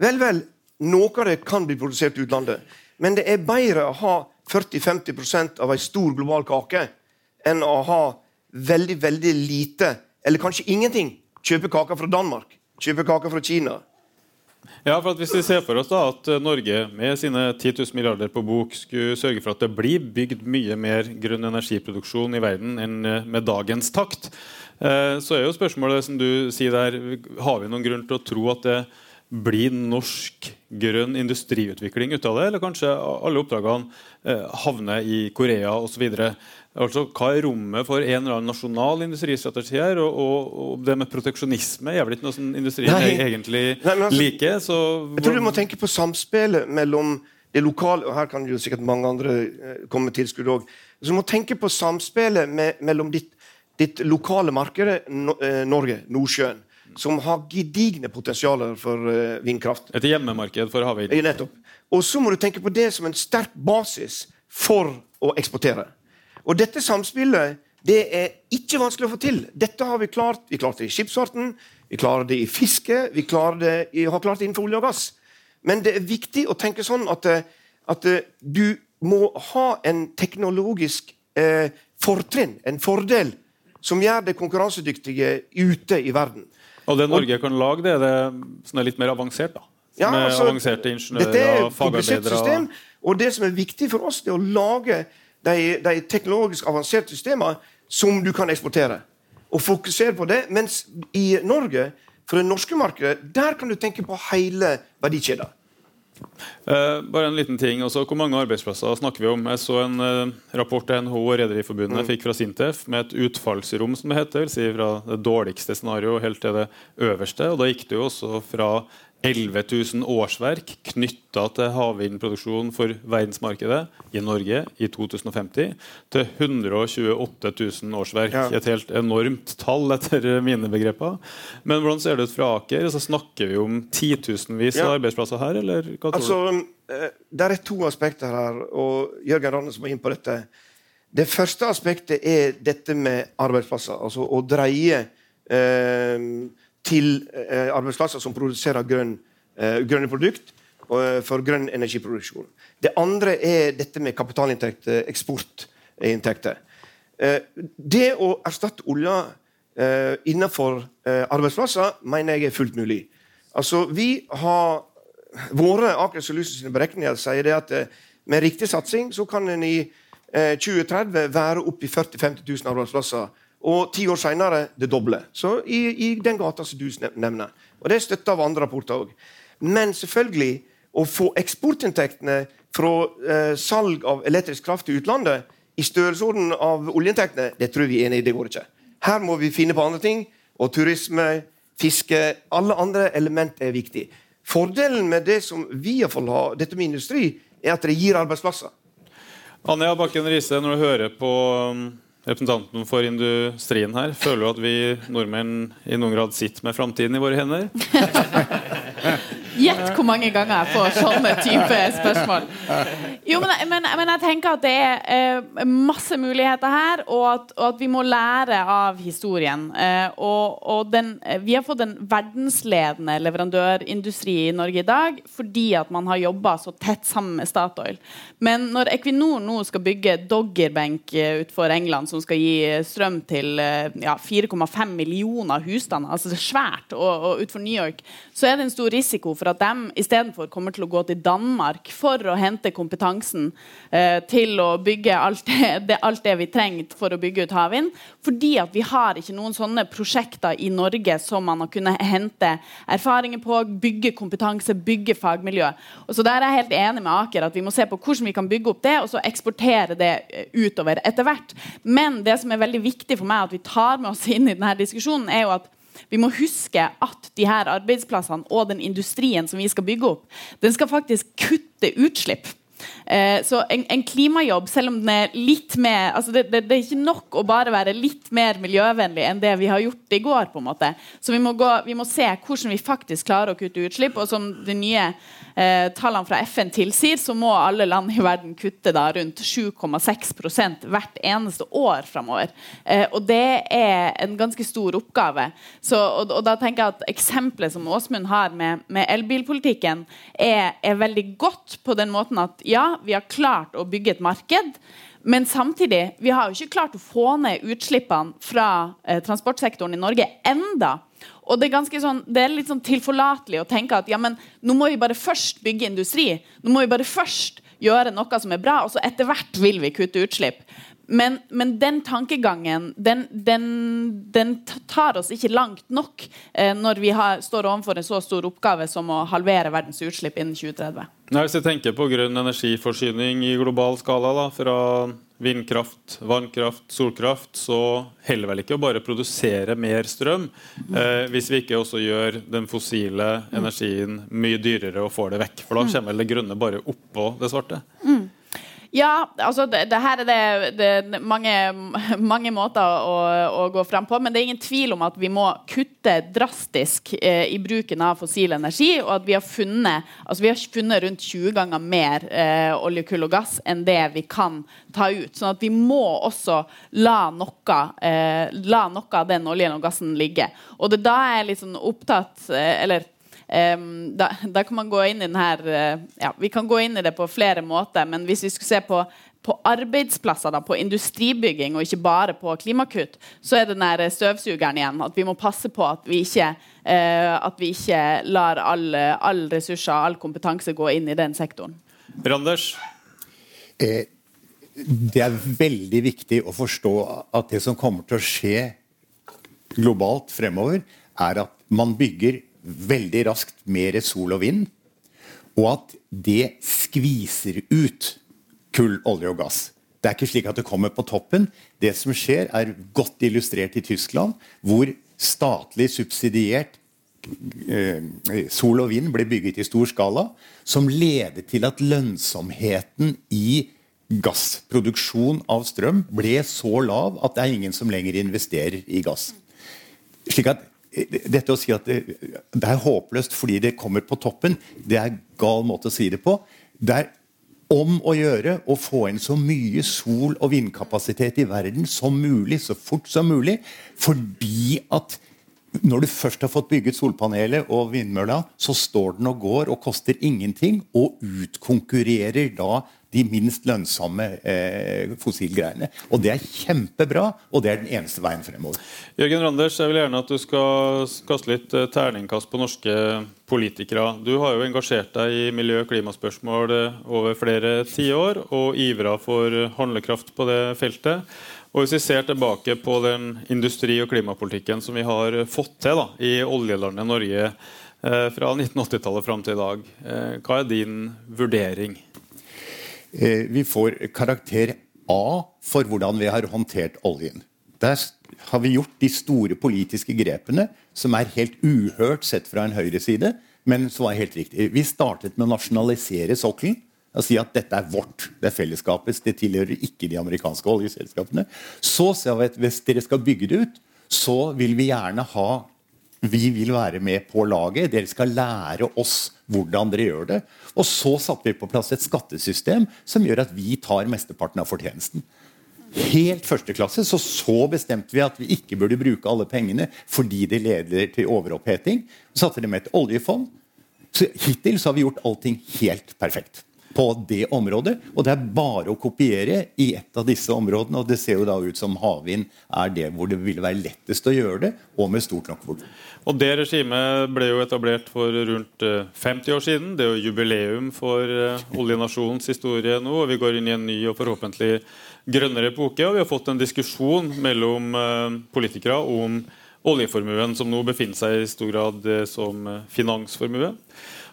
Vel, vel. Noe av det kan bli produsert i utlandet. Men det er bedre å ha 40-50% av en stor global kake enn å ha veldig, veldig lite, eller kanskje ingenting, kjøpe kaker fra Danmark, kjøpe kaker fra Kina, ja, for Hvis vi ser for oss da at eh, Norge med sine 10 000 milliarder på bok skulle sørge for at det blir bygd mye mer grønn energiproduksjon i verden enn eh, med dagens takt, eh, så er jo spørsmålet som du sier der, har vi noen grunn til å tro at det blir norsk grønn industriutvikling ut av det, eller kanskje alle oppdragene havner i Korea osv. Altså, hva er rommet for en eller annen nasjonal industristrategi her? Og, og, og det med proteksjonisme er vel ikke noe som industrien Nei. egentlig Nei, altså, liker? Så, jeg tror du må tenke på samspillet mellom det lokale Og her kan jo sikkert mange andre eh, komme med tilskudd òg. Du må tenke på samspillet med, mellom ditt, ditt, lokale marked, no, eh, Norge, Nordsjøen, som har gedigne potensialer for uh, vindkraft. Et hjemmemarked for havvind. Nettopp. Og så må du tenke på det som en sterk basis for å eksportere. Og dette samspillet det er ikke vanskelig å få til. Dette har vi klart. Vi klarte det i skipsfarten, vi klarer det i fiske, vi det, har klart det innenfor olje og gass. Men det er viktig å tenke sånn at, at du må ha en teknologisk eh, fortrinn, en fordel, som gjør det konkurransedyktige ute i verden. Og det Norge og, kan lage, det er det som er litt mer avansert? da? Som ja, altså, er avanserte ingeniører dette er et komplisert system, og det som er viktig for oss, det er å lage de, de teknologisk avanserte systemene som du kan eksportere. Og fokusere på det. Mens i Norge, for det norske markedet, der kan du tenke på hele verdikjeden. Eh, bare en liten ting også. Hvor mange arbeidsplasser snakker vi om? Jeg så en eh, rapport NHO og Rederiforbundet mm. fikk fra Sintef med et utfallsrom som det heter, si fra det dårligste scenarioet helt til det øverste. og Da gikk det jo også fra 11 000 årsverk knytta til havvindproduksjon for verdensmarkedet i Norge i 2050 til 128 000 årsverk. Ja. Et helt enormt tall etter mine begreper. Men hvordan ser det ut fra Aker? Så snakker vi om titusenvis ja. av arbeidsplasser her? eller hva tror altså, du? Eh, det er to aspekter her, og Jørgen Rannes var inn på dette. Det første aspektet er dette med arbeidsplasser. Altså å dreie eh, til eh, arbeidsplasser som produserer grønn, eh, grønne produkt eh, for grønn energiproduksjon. Det andre er dette med kapitalinntekter, eksportinntekter. Det å erstatte olja innenfor arbeidsplasser mener jeg er fullt mulig. Altså, vi har Våre Aker Solutions beregninger sier det at med riktig satsing så kan en i 2030 være oppe i 40 000-50 000 arbeidsplasser og ti år seinere det doble. Så i, i, den gata som du nevner. Og Det er støtta av andre rapporter òg. Men selvfølgelig, å få eksportinntektene fra eh, salg av elektrisk kraft til utlandet i størrelsesorden av oljeinntektene, det tror vi er enig i. Det går ikke. Her må vi finne på andre ting. Og turisme, fiske Alle andre element er viktig. Fordelen med det som vi iallfall har, dette med industri, er at det gir arbeidsplasser. Anja Bakken Riise, når du hører på um, representanten for industrien her. Føler du at vi nordmenn i noen grad sitter med framtiden i våre hender? Gjett hvor mange ganger jeg får sånne type spørsmål. Jo, men, men, men, jeg tenker at det er eh, masse muligheter her, og at, og at, vi må lære av historien. Eh, og, og den, vi har fått en verdensledende leverandørindustri i Norge i dag fordi at man har jobba så tett sammen med Statoil. Men når Equinor nå skal bygge Doggerbank eh, utenfor England, som skal gi strøm til eh, ja, 4,5 millioner husstander, altså det er svært, og, og utenfor New York, så er det en stor risiko for at de istedenfor kommer til å gå til Danmark for å hente kompetansen eh, til å bygge alt det, det, alt det, vi trenger for å bygge ut havvind. Fordi at vi har ikke noen sånne prosjekter i Norge som man har kunnet hente erfaringer på, bygge kompetanse, bygge fagmiljø. Og så der er jeg helt enig med Aker at vi må se på hvordan vi kan bygge opp det, og så eksportere det eh, utover etter hvert. Men det som er veldig viktig for meg at vi tar med oss inn i denne diskusjonen, er jo at vi må huske at de her arbeidsplassene og den industrien som vi skal bygge opp, den skal faktisk kutte utslipp. Eh, så en, en, klimajobb, selv om den er litt mer altså det, det, det, er ikke nok å bare være litt mer miljøvennlig enn det vi har gjort i går. på en måte. Så vi må, gå, vi må se hvordan vi faktisk klarer å kutte utslipp. Og som de nye eh, tallene fra FN tilsier, så må alle land i verden kutte da rundt 7,6% hvert eneste år framover. Eh, og det er en ganske stor oppgave. Så, og, og, da tenker jeg at Eksempelet som Åsmund har med, med elbilpolitikken, er, er, veldig godt på den måten at ja, vi har klart å bygge et marked. Men samtidig, vi har jo ikke klart å få ned utslippene fra eh, transportsektoren i Norge enda. Og det er, sånn, det er litt sånn tilforlatelig å tenke at ja, men nå må vi bare først bygge industri. Nå må vi bare først gjøre noe som er bra, og så etter hvert vil vi kutte utslipp. Men, men den tankegangen den, den, den, tar oss ikke langt nok eh, når vi har, står overfor en så stor oppgave som å halvere verdens utslipp innen 2030. Nei, hvis jeg tenker på grønn energiforsyning i global skala, da, fra vindkraft, vannkraft, solkraft, så heller vel ikke å bare produsere mer strøm eh, hvis vi ikke også gjør den fossile energien mye dyrere og får det vekk. For da mm. kommer vel det grønne bare oppå det svarte. Ja, altså det, det her er det, det mange, mange, måter å, å, gå fram på. Men det er ingen tvil om at vi må kutte drastisk eh, i bruken av fossil energi. Og at vi har funnet, altså vi har funnet rundt 20 ganger mer eh, olje, kull og gass enn det vi kan ta ut. sånn at vi må også la noe, eh, la noe av den oljen og gassen ligge. Og det er da jeg er litt sånn opptatt eh, eller Um, da, da, kan man gå inn i den her uh, ja, Vi kan gå inn i det på flere måter, men hvis vi skulle se på, på arbeidsplasser, da, på industribygging og ikke bare på klimakutt, så er det den der støvsugeren igjen. At vi må passe på at vi ikke, uh, at vi ikke lar alle all ressurser all kompetanse gå inn i den sektoren. Randers? Eh, det er veldig viktig å forstå at det som kommer til å skje globalt fremover, er at man bygger veldig raskt mer sol og vind, og at det skviser ut kull, olje og gass. Det er ikke slik at det kommer på toppen. Det som skjer, er godt illustrert i Tyskland, hvor statlig subsidiert eh, sol og vind ble bygget i stor skala, som leder til at lønnsomheten i gassproduksjon av strøm ble så lav at det er ingen som lenger investerer i gass. Slik at dette å si at det, er håpløst fordi det kommer på toppen, det er gal måte å si det på. Det er om å gjøre å få inn så mye sol- og vindkapasitet i verden som mulig, så fort som mulig. Fordi at når du først har fått bygget solpanelet og vindmølla, så står den og går og koster ingenting, og utkonkurrerer da de minst lønnsomme eh, fossilgreiene. Og det er kjempebra, og det er den eneste veien fremover. Jørgen Randers, jeg vil gjerne at du skal kaste litt eh, terningkast på norske politikere. Du har jo engasjert deg i miljø- og klimaspørsmål eh, over flere tiår, og ivra for handlekraft på det feltet. Og Hvis vi ser tilbake på den industri- og klimapolitikken som vi har fått til da, i oljelandet Norge eh, fra 1980-tallet fram til i dag, eh, hva er din vurdering? Eh, vi får karakter A for hvordan vi har håndtert oljen. Der har vi gjort de store politiske grepene som er helt uhørt sett fra en høyreside, men som var helt riktig. Vi startet med å nasjonalisere sokkelen. Og si at dette er vårt, det er fellesskapets, det tilhører ikke de amerikanske oljeselskapene. Så sa vi at hvis dere skal bygge det ut, så vil vi gjerne ha vi vil være med på laget. Dere skal lære oss hvordan dere gjør det. Og så satte vi på plass et skattesystem som gjør at vi tar mesteparten av fortjenesten. Helt første klasse, så, så bestemte vi at vi ikke burde bruke alle pengene fordi det leder til overoppheting. Så satte det med et oljefond. Så hittil så har vi gjort allting helt perfekt på det området. Og det er bare å kopiere i et av disse områdene. Og det ser jo da ut som havvind er det hvor det ville være lettest å gjøre det, og med stort nok volum. Og Det regimet ble jo etablert for rundt 50 år siden. Det er jo jubileum for oljenasjonens historie nå. og Vi går inn i en ny og forhåpentlig grønnere epoke. Og vi har fått en diskusjon mellom politikere om oljeformuen, som nå befinner seg i stor grad som finansformue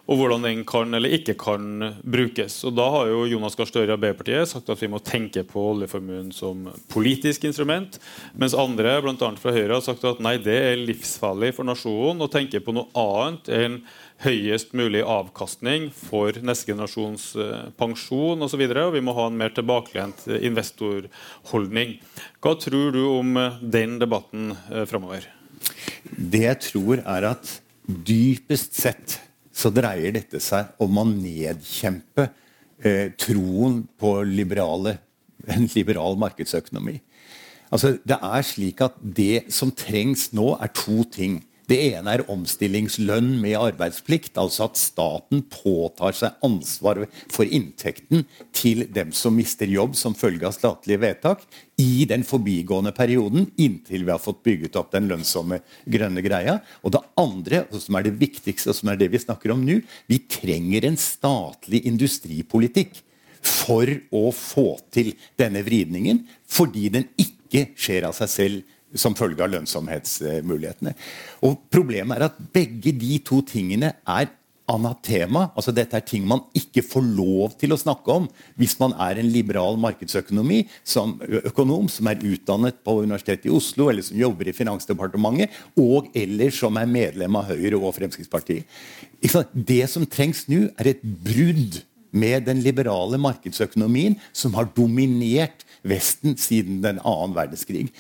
og hvordan den kan eller ikke kan brukes. Og Da har jo Jonas Gahr Støre i Arbeiderpartiet sagt at vi må tenke på oljeformuen som politisk instrument, mens andre, bl.a. fra Høyre, har sagt at nei, det er livsfarlig for nasjonen å tenke på noe annet enn høyest mulig avkastning for neste generasjons pensjon osv. Vi må ha en mer tilbakelent investorholdning. Hva tror du om den debatten framover? Det jeg tror, er at dypest sett så dreier dette seg om å nedkjempe eh, troen på liberale, en liberal markedsøkonomi. Altså, det er slik at det som trengs nå, er to ting. Det ene er omstillingslønn med arbeidsplikt. Altså at staten påtar seg ansvar for inntekten til dem som mister jobb som følge av statlige vedtak, i den forbigående perioden inntil vi har fått bygget opp den lønnsomme grønne greia. Og det andre, som er det viktigste, og som er det vi snakker om nå, vi trenger en statlig industripolitikk for å få til denne vridningen, fordi den ikke skjer av seg selv som følge av lønnsomhetsmulighetene. Og Problemet er at begge de to tingene er anatema. altså Dette er ting man ikke får lov til å snakke om hvis man er en liberal markedsøkonomi som økonom som er utdannet på Universitetet i Oslo eller som jobber i Finansdepartementet, og eller som er medlem av Høyre og Fremskrittspartiet. Det som trengs nå, er et brudd med den liberale markedsøkonomien som har dominert Vesten siden den annen verdenskrig.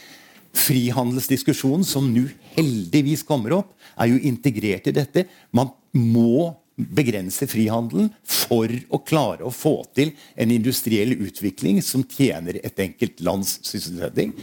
Frihandelsdiskusjonen som nå heldigvis kommer opp, er jo integrert i dette. Man må begrense frihandelen for å klare å få til en industriell utvikling som tjener et enkelt lands sysselsetting.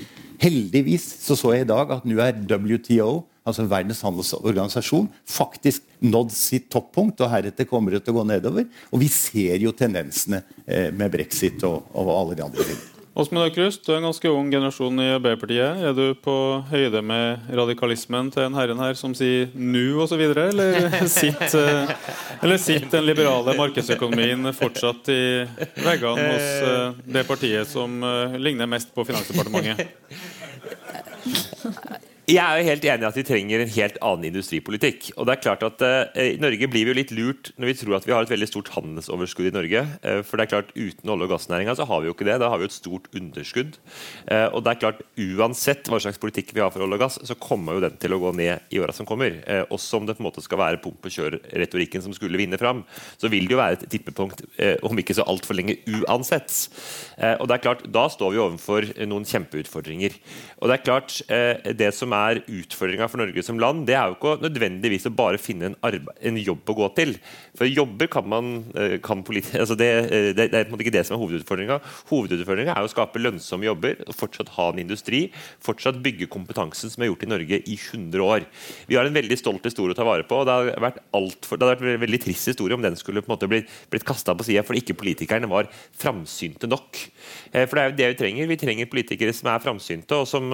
Heldigvis så, så jeg i dag at nå er WTO, altså Verdens handelsorganisasjon, faktisk nådd sitt toppunkt, og heretter kommer det til å gå nedover. Og vi ser jo tendensene eh, med brexit og, og alle de andre tingene. Åsmund Aukrust, du er en ganske ung generasjon i Arbeiderpartiet. Er du på høyde med radikalismen til en herren her som sier 'nu' osv., eller sitter eller sitt den liberale markedsøkonomien fortsatt i veggene hos eh, det partiet som eh, ligner mest på Finansdepartementet? Jeg er jo helt enig i at vi trenger en helt annen industripolitikk. Og det er klart at eh, I Norge blir vi jo litt lurt når vi tror at vi har et veldig stort handelsoverskudd i Norge. Eh, for det er klart Uten olje- og gassnæringa så har vi jo ikke det. Da har vi jo et stort underskudd. Eh, og det er klart Uansett hva slags politikk vi har for olje og gass, så kommer jo den til å gå ned i åra som kommer. også om det på en måte skal være pump og kjør-retorikken som skulle vinne fram, så vil det jo være et tippepunkt om ikke så altfor lenge uansett. og det er klart Da står vi overfor noen kjempeutfordringer. Og det er klart det som er utfordringa for Norge som land, det er jo ikke nødvendigvis å bare finne en, en jobb å gå til. For jobber kan man eh, kan altså det, eh, det, det, er ikke det som er hovedutfordringa. Hovedutfordringa er å skape lønnsomme jobber, fortsatt ha en industri, fortsatt bygge kompetansen som er gjort i Norge i 100 år. Vi har en veldig stolt historie å ta vare på. og Det hadde vært, for, det hadde vært en veldig trist historie om den skulle på en måte blitt, blitt kasta på sida fordi ikke politikerne var framsynte nok. Eh, for det er jo det vi trenger. Vi trenger politikere som er framsynte, og som,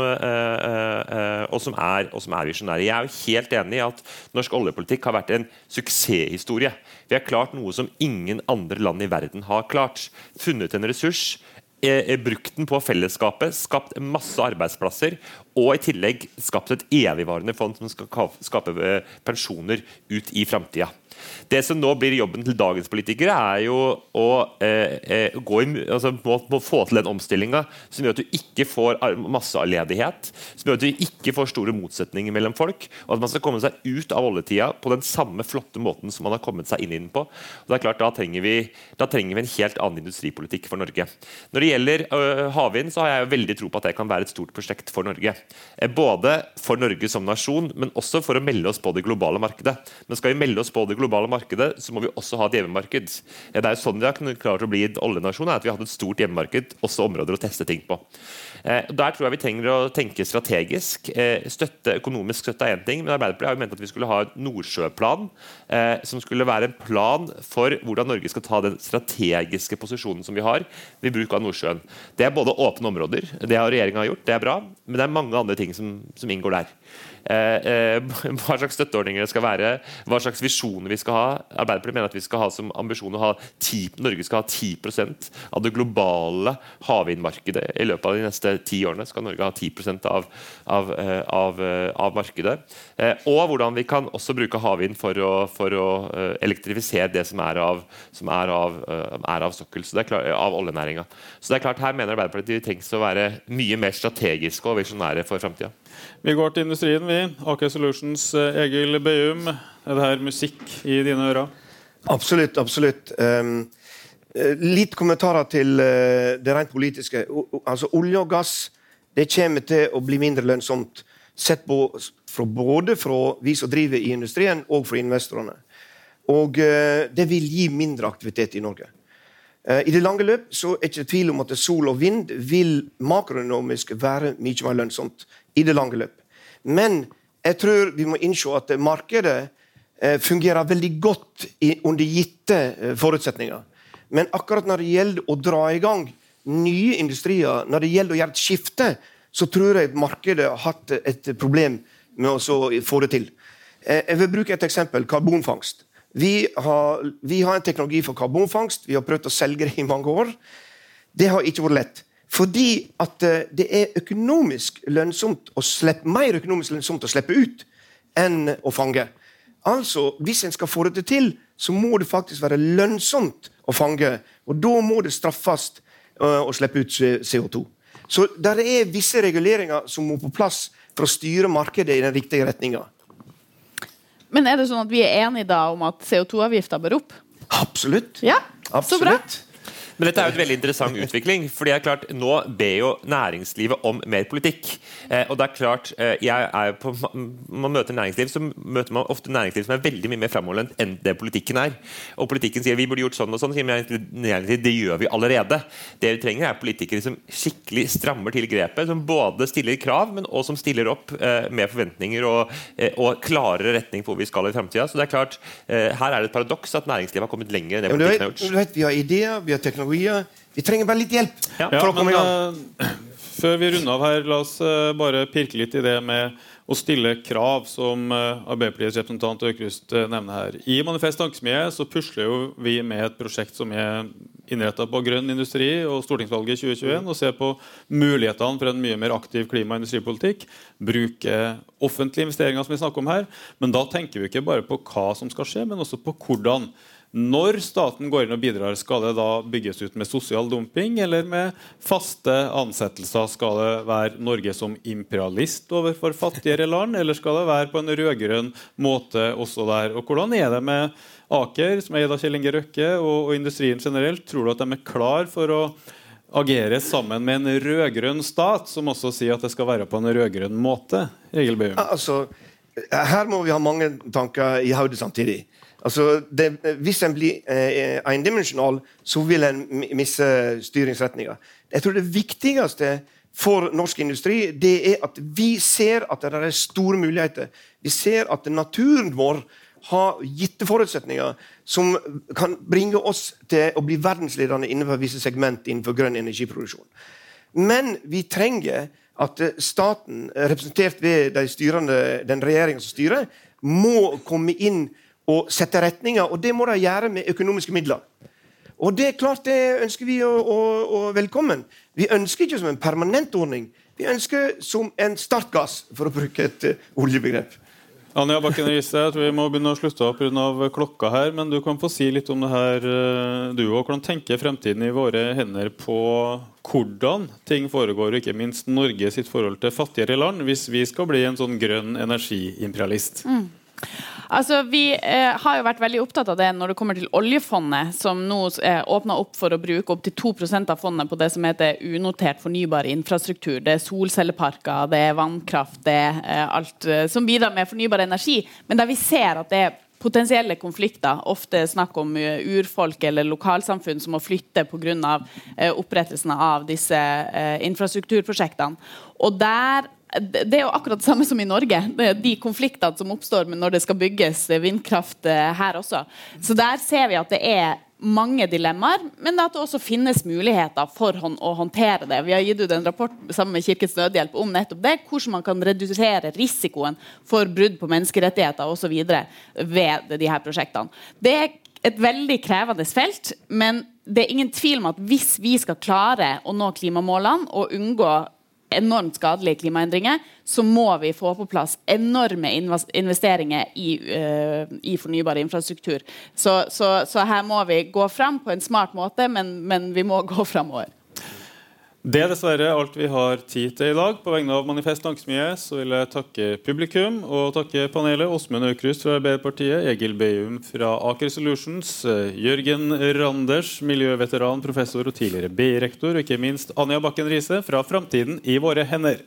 og som er, og er visjonære. Jeg er jo helt enig i at norsk oljepolitikk har vært en suksesshistorie. Vi har klart noe som ingen andre land i verden har klart. Funnet en ressurs, brukt den på fellesskapet, skapt masse arbeidsplasser og i tillegg skapt et evigvarende fond som skal skape pensjoner ut i framtida. Det som nå blir jobben til dagens politikere, er jo å eh, eh gå i, altså, må, må få til den omstillinga som gjør at du ikke får masseledighet, som gjør at du ikke får store motsetninger mellom folk, og at man skal komme seg ut av oljetida på den samme flotte måten som man har kommet seg inn i den på. Og det er klart, Da trenger vi, da trenger vi en helt annen industripolitikk for Norge. Når det gjelder øh, havvind, så har jeg veldig tro på at det kan være et stort prosjekt for Norge. Eh, både for Norge som nasjon, men også for å melde oss på det globale markedet. Men skal vi melde oss på det globale markedet, markedet, så må vi også ha et hjemmemarked. Det er jo sånn vi har klart å bli en oljenasjon, at vi har hatt et stort hjemmemarked, også områder å teste ting på. Eh, der tror jeg vi trenger å tenke strategisk. Eh, støtte, økonomisk støtte er én ting, men Arbeiderpartiet har jo ment at vi skulle ha en Nordsjøplan, eh, som skulle være en plan for hvordan Norge skal ta den strategiske posisjonen som vi har ved bruk av Nordsjøen. Det er både åpne områder, det har regjeringa gjort, det er bra, men det er mange andre ting som, som inngår der. Eh, eh, hva slags støtteordninger det skal være, hva slags visjoner vi skal ha. Arbeiderpartiet mener at vi skal ha som ambisjon å ha 10, Norge skal ha 10% av det globale havvindmarkedet. I løpet av de neste ti årene skal Norge ha 10% av, av, eh, av, av, markedet. Og hvordan vi kan også bruke havvind for å, for å elektrifisere det som er av, som er er sokkel, klart, av oljenæringa. Så det er klart, her mener Arbeiderpartiet vi trengs å være mye mer strategiske og visjonære for framtida. Vi går til industrien, vi. AK Solutions, eh, Egil Beum. Er det her musikk i dine ører? Absolutt. absolutt. Um, litt kommentarer til uh, det rent politiske. Altså Olje og gass det kommer til å bli mindre lønnsomt. Sett på fra både fra vi som driver i industrien, og fra investorene. Og uh, det vil gi mindre aktivitet i Norge. Uh, I det lange løp så er det ikke tvil om at sol og vind vil makronomisk være mye mer lønnsomt i det lange løp. Men jeg tror vi må innse at markedet eh, fungerer veldig godt under gitte eh, forutsetninger. Men akkurat når det gjelder å dra i gang nye industrier, når det gjelder å gjøre et skifte, så tror jeg markedet har hatt et problem med å få det til. Eh, jeg vil bruke et eksempel. Karbonfangst. Vi har, vi har en teknologi for karbonfangst. Vi har prøvd å selge det i mange år. Det har ikke vært lett. Fordi at eh, det er økonomisk lønnsomt å slippe, mer økonomisk lønnsomt å slippe ut enn å fange. Altså, Hvis en skal få det til, så må det faktisk være lønnsomt å fange. Og da må det straffes uh, å slippe ut CO2. Så der er visse reguleringer som må på plass for å styre markedet i den riktige retninga. Men er det sånn at vi er enige da om at CO2-avgifta bør opp? Absolutt. Ja, Absolutt. Så bra. Men dette er jo et veldig interessant utvikling. fordi det er klart, Nå ber jo næringslivet om mer politikk. Eh, og det er klart, eh, jeg er på, Man møter næringsliv, så møter man ofte næringsliv som er veldig mye mer framoverlent enn det politikken er. Og politikken sier vi burde gjort sånn og sånn, næringsliv det gjør vi allerede. Det vi trenger, er politikere som skikkelig strammer til grepet. Som både stiller krav, men også som stiller opp eh, med forventninger og, eh, og klarere retning på hvor vi skal i framtida. Så det er klart, eh, her er det et paradoks at næringslivet har kommet lenger enn det politikken har gjort. Du vet, vi har ideer, vi har teknologi teknologier. Vi trenger bare litt hjelp ja. for å komme i gang. Uh, før vi runder av her, la oss uh, bare pirke litt i det med å stille krav, som uh, Arbeiderpartiets representant Aukrust nevner her. I Manifest Tankesmie så pusler jo vi med et prosjekt som er innretta på grønn industri og stortingsvalget i 2021, og ser på mulighetene for en mye mer aktiv klima- og industripolitikk. Bruke offentlige investeringer, som vi snakker om her. Men da tenker vi ikke bare på hva som skal skje, men også på hvordan. Når staten går inn og bidrar, skal det da bygges ut med sosial dumping eller med faste ansettelser? Skal det være Norge som imperialist overfor fattigere land, eller skal det være på en rød-grønn måte også der? Og Hvordan er det med Aker, som er eid av Kjell Inge Røkke, og, og industrien generelt? Tror du at de er klar for å agere sammen med en rød-grønn stat, som også sier at det skal være på en rød-grønn måte? Egil. Altså, her må vi ha mange tanker i hodet samtidig. Altså, det, hvis en blir eh, endimensjonal, så vil en miste styringsretninga. Jeg tror det viktigste for norsk industri det er at vi ser at det er store muligheter. Vi ser at naturen vår har gitte forutsetninger som kan bringe oss til å bli verdensledende innenfor visse segment innenfor grønn energiproduksjon. Men vi trenger at staten, representert ved de styrende, den regjeringa som styrer, må komme inn og sette retninger. Og det må de gjøre med økonomiske midler. Og det er klart det ønsker vi å, å, å velkommen. Vi ønsker ikke som en permanent ordning. Vi ønsker som en startgass, for å bruke et uh, oljebegrep. Anja Bakken Riise, jeg tror vi må begynne å slutte opp pga. klokka her. Men du kan få si litt om det her, eh, du òg. Hvordan tenker fremtiden i våre hender på hvordan ting foregår, og ikke minst Norge sitt forhold til fattigere land, hvis vi skal bli en sånn grønn energiimperialist? Mm. Altså, Vi eh, har jo vært veldig opptatt av det når det kommer til oljefondet, som nå eh, åpner opp for å bruke opptil 2% av fondet på det som heter unotert fornybar infrastruktur. Det er solcelleparker, det er vannkraft, det er eh, alt eh, som bidrar med fornybar energi. Men der vi ser at det er potensielle konflikter, ofte snakk om uh, urfolk eller lokalsamfunn som må flytte pga. Uh, opprettelsen av disse infrastrukturprosjektene. Og der det er jo akkurat det samme som i Norge. De konfliktene som oppstår når det skal bygges vindkraft eh, her også. Så der ser vi at det er mange dilemmaer, men at det også finnes muligheter for å håndtere det. Vi har gitt ut en rapport sammen med Kirkens Nødhjelp om nettopp det, hvordan man kan redusere risikoen for brudd på menneskerettigheter osv. ved de her prosjektene. Det er et veldig krevende felt, men det er ingen tvil om at hvis vi skal klare å nå klimamålene og unngå enormt skadelige klimaendringer, så må vi få på plass enorme investeringer i, uh, i fornybar infrastruktur. Så, så, så, her må vi gå fram på en smart måte, men, men vi må gå framover. Det er dessverre alt vi har tid til i dag. På vegne av Manifest Tankesmie så vil jeg takke publikum og takke panelet. Åsmund Aukrust fra Arbeiderpartiet, Egil Beum fra Aker Solutions, Jørgen Randers, miljøveteran, professor og tidligere BI-rektor, og ikke minst Anja Bakken Riise fra Framtiden i våre hender.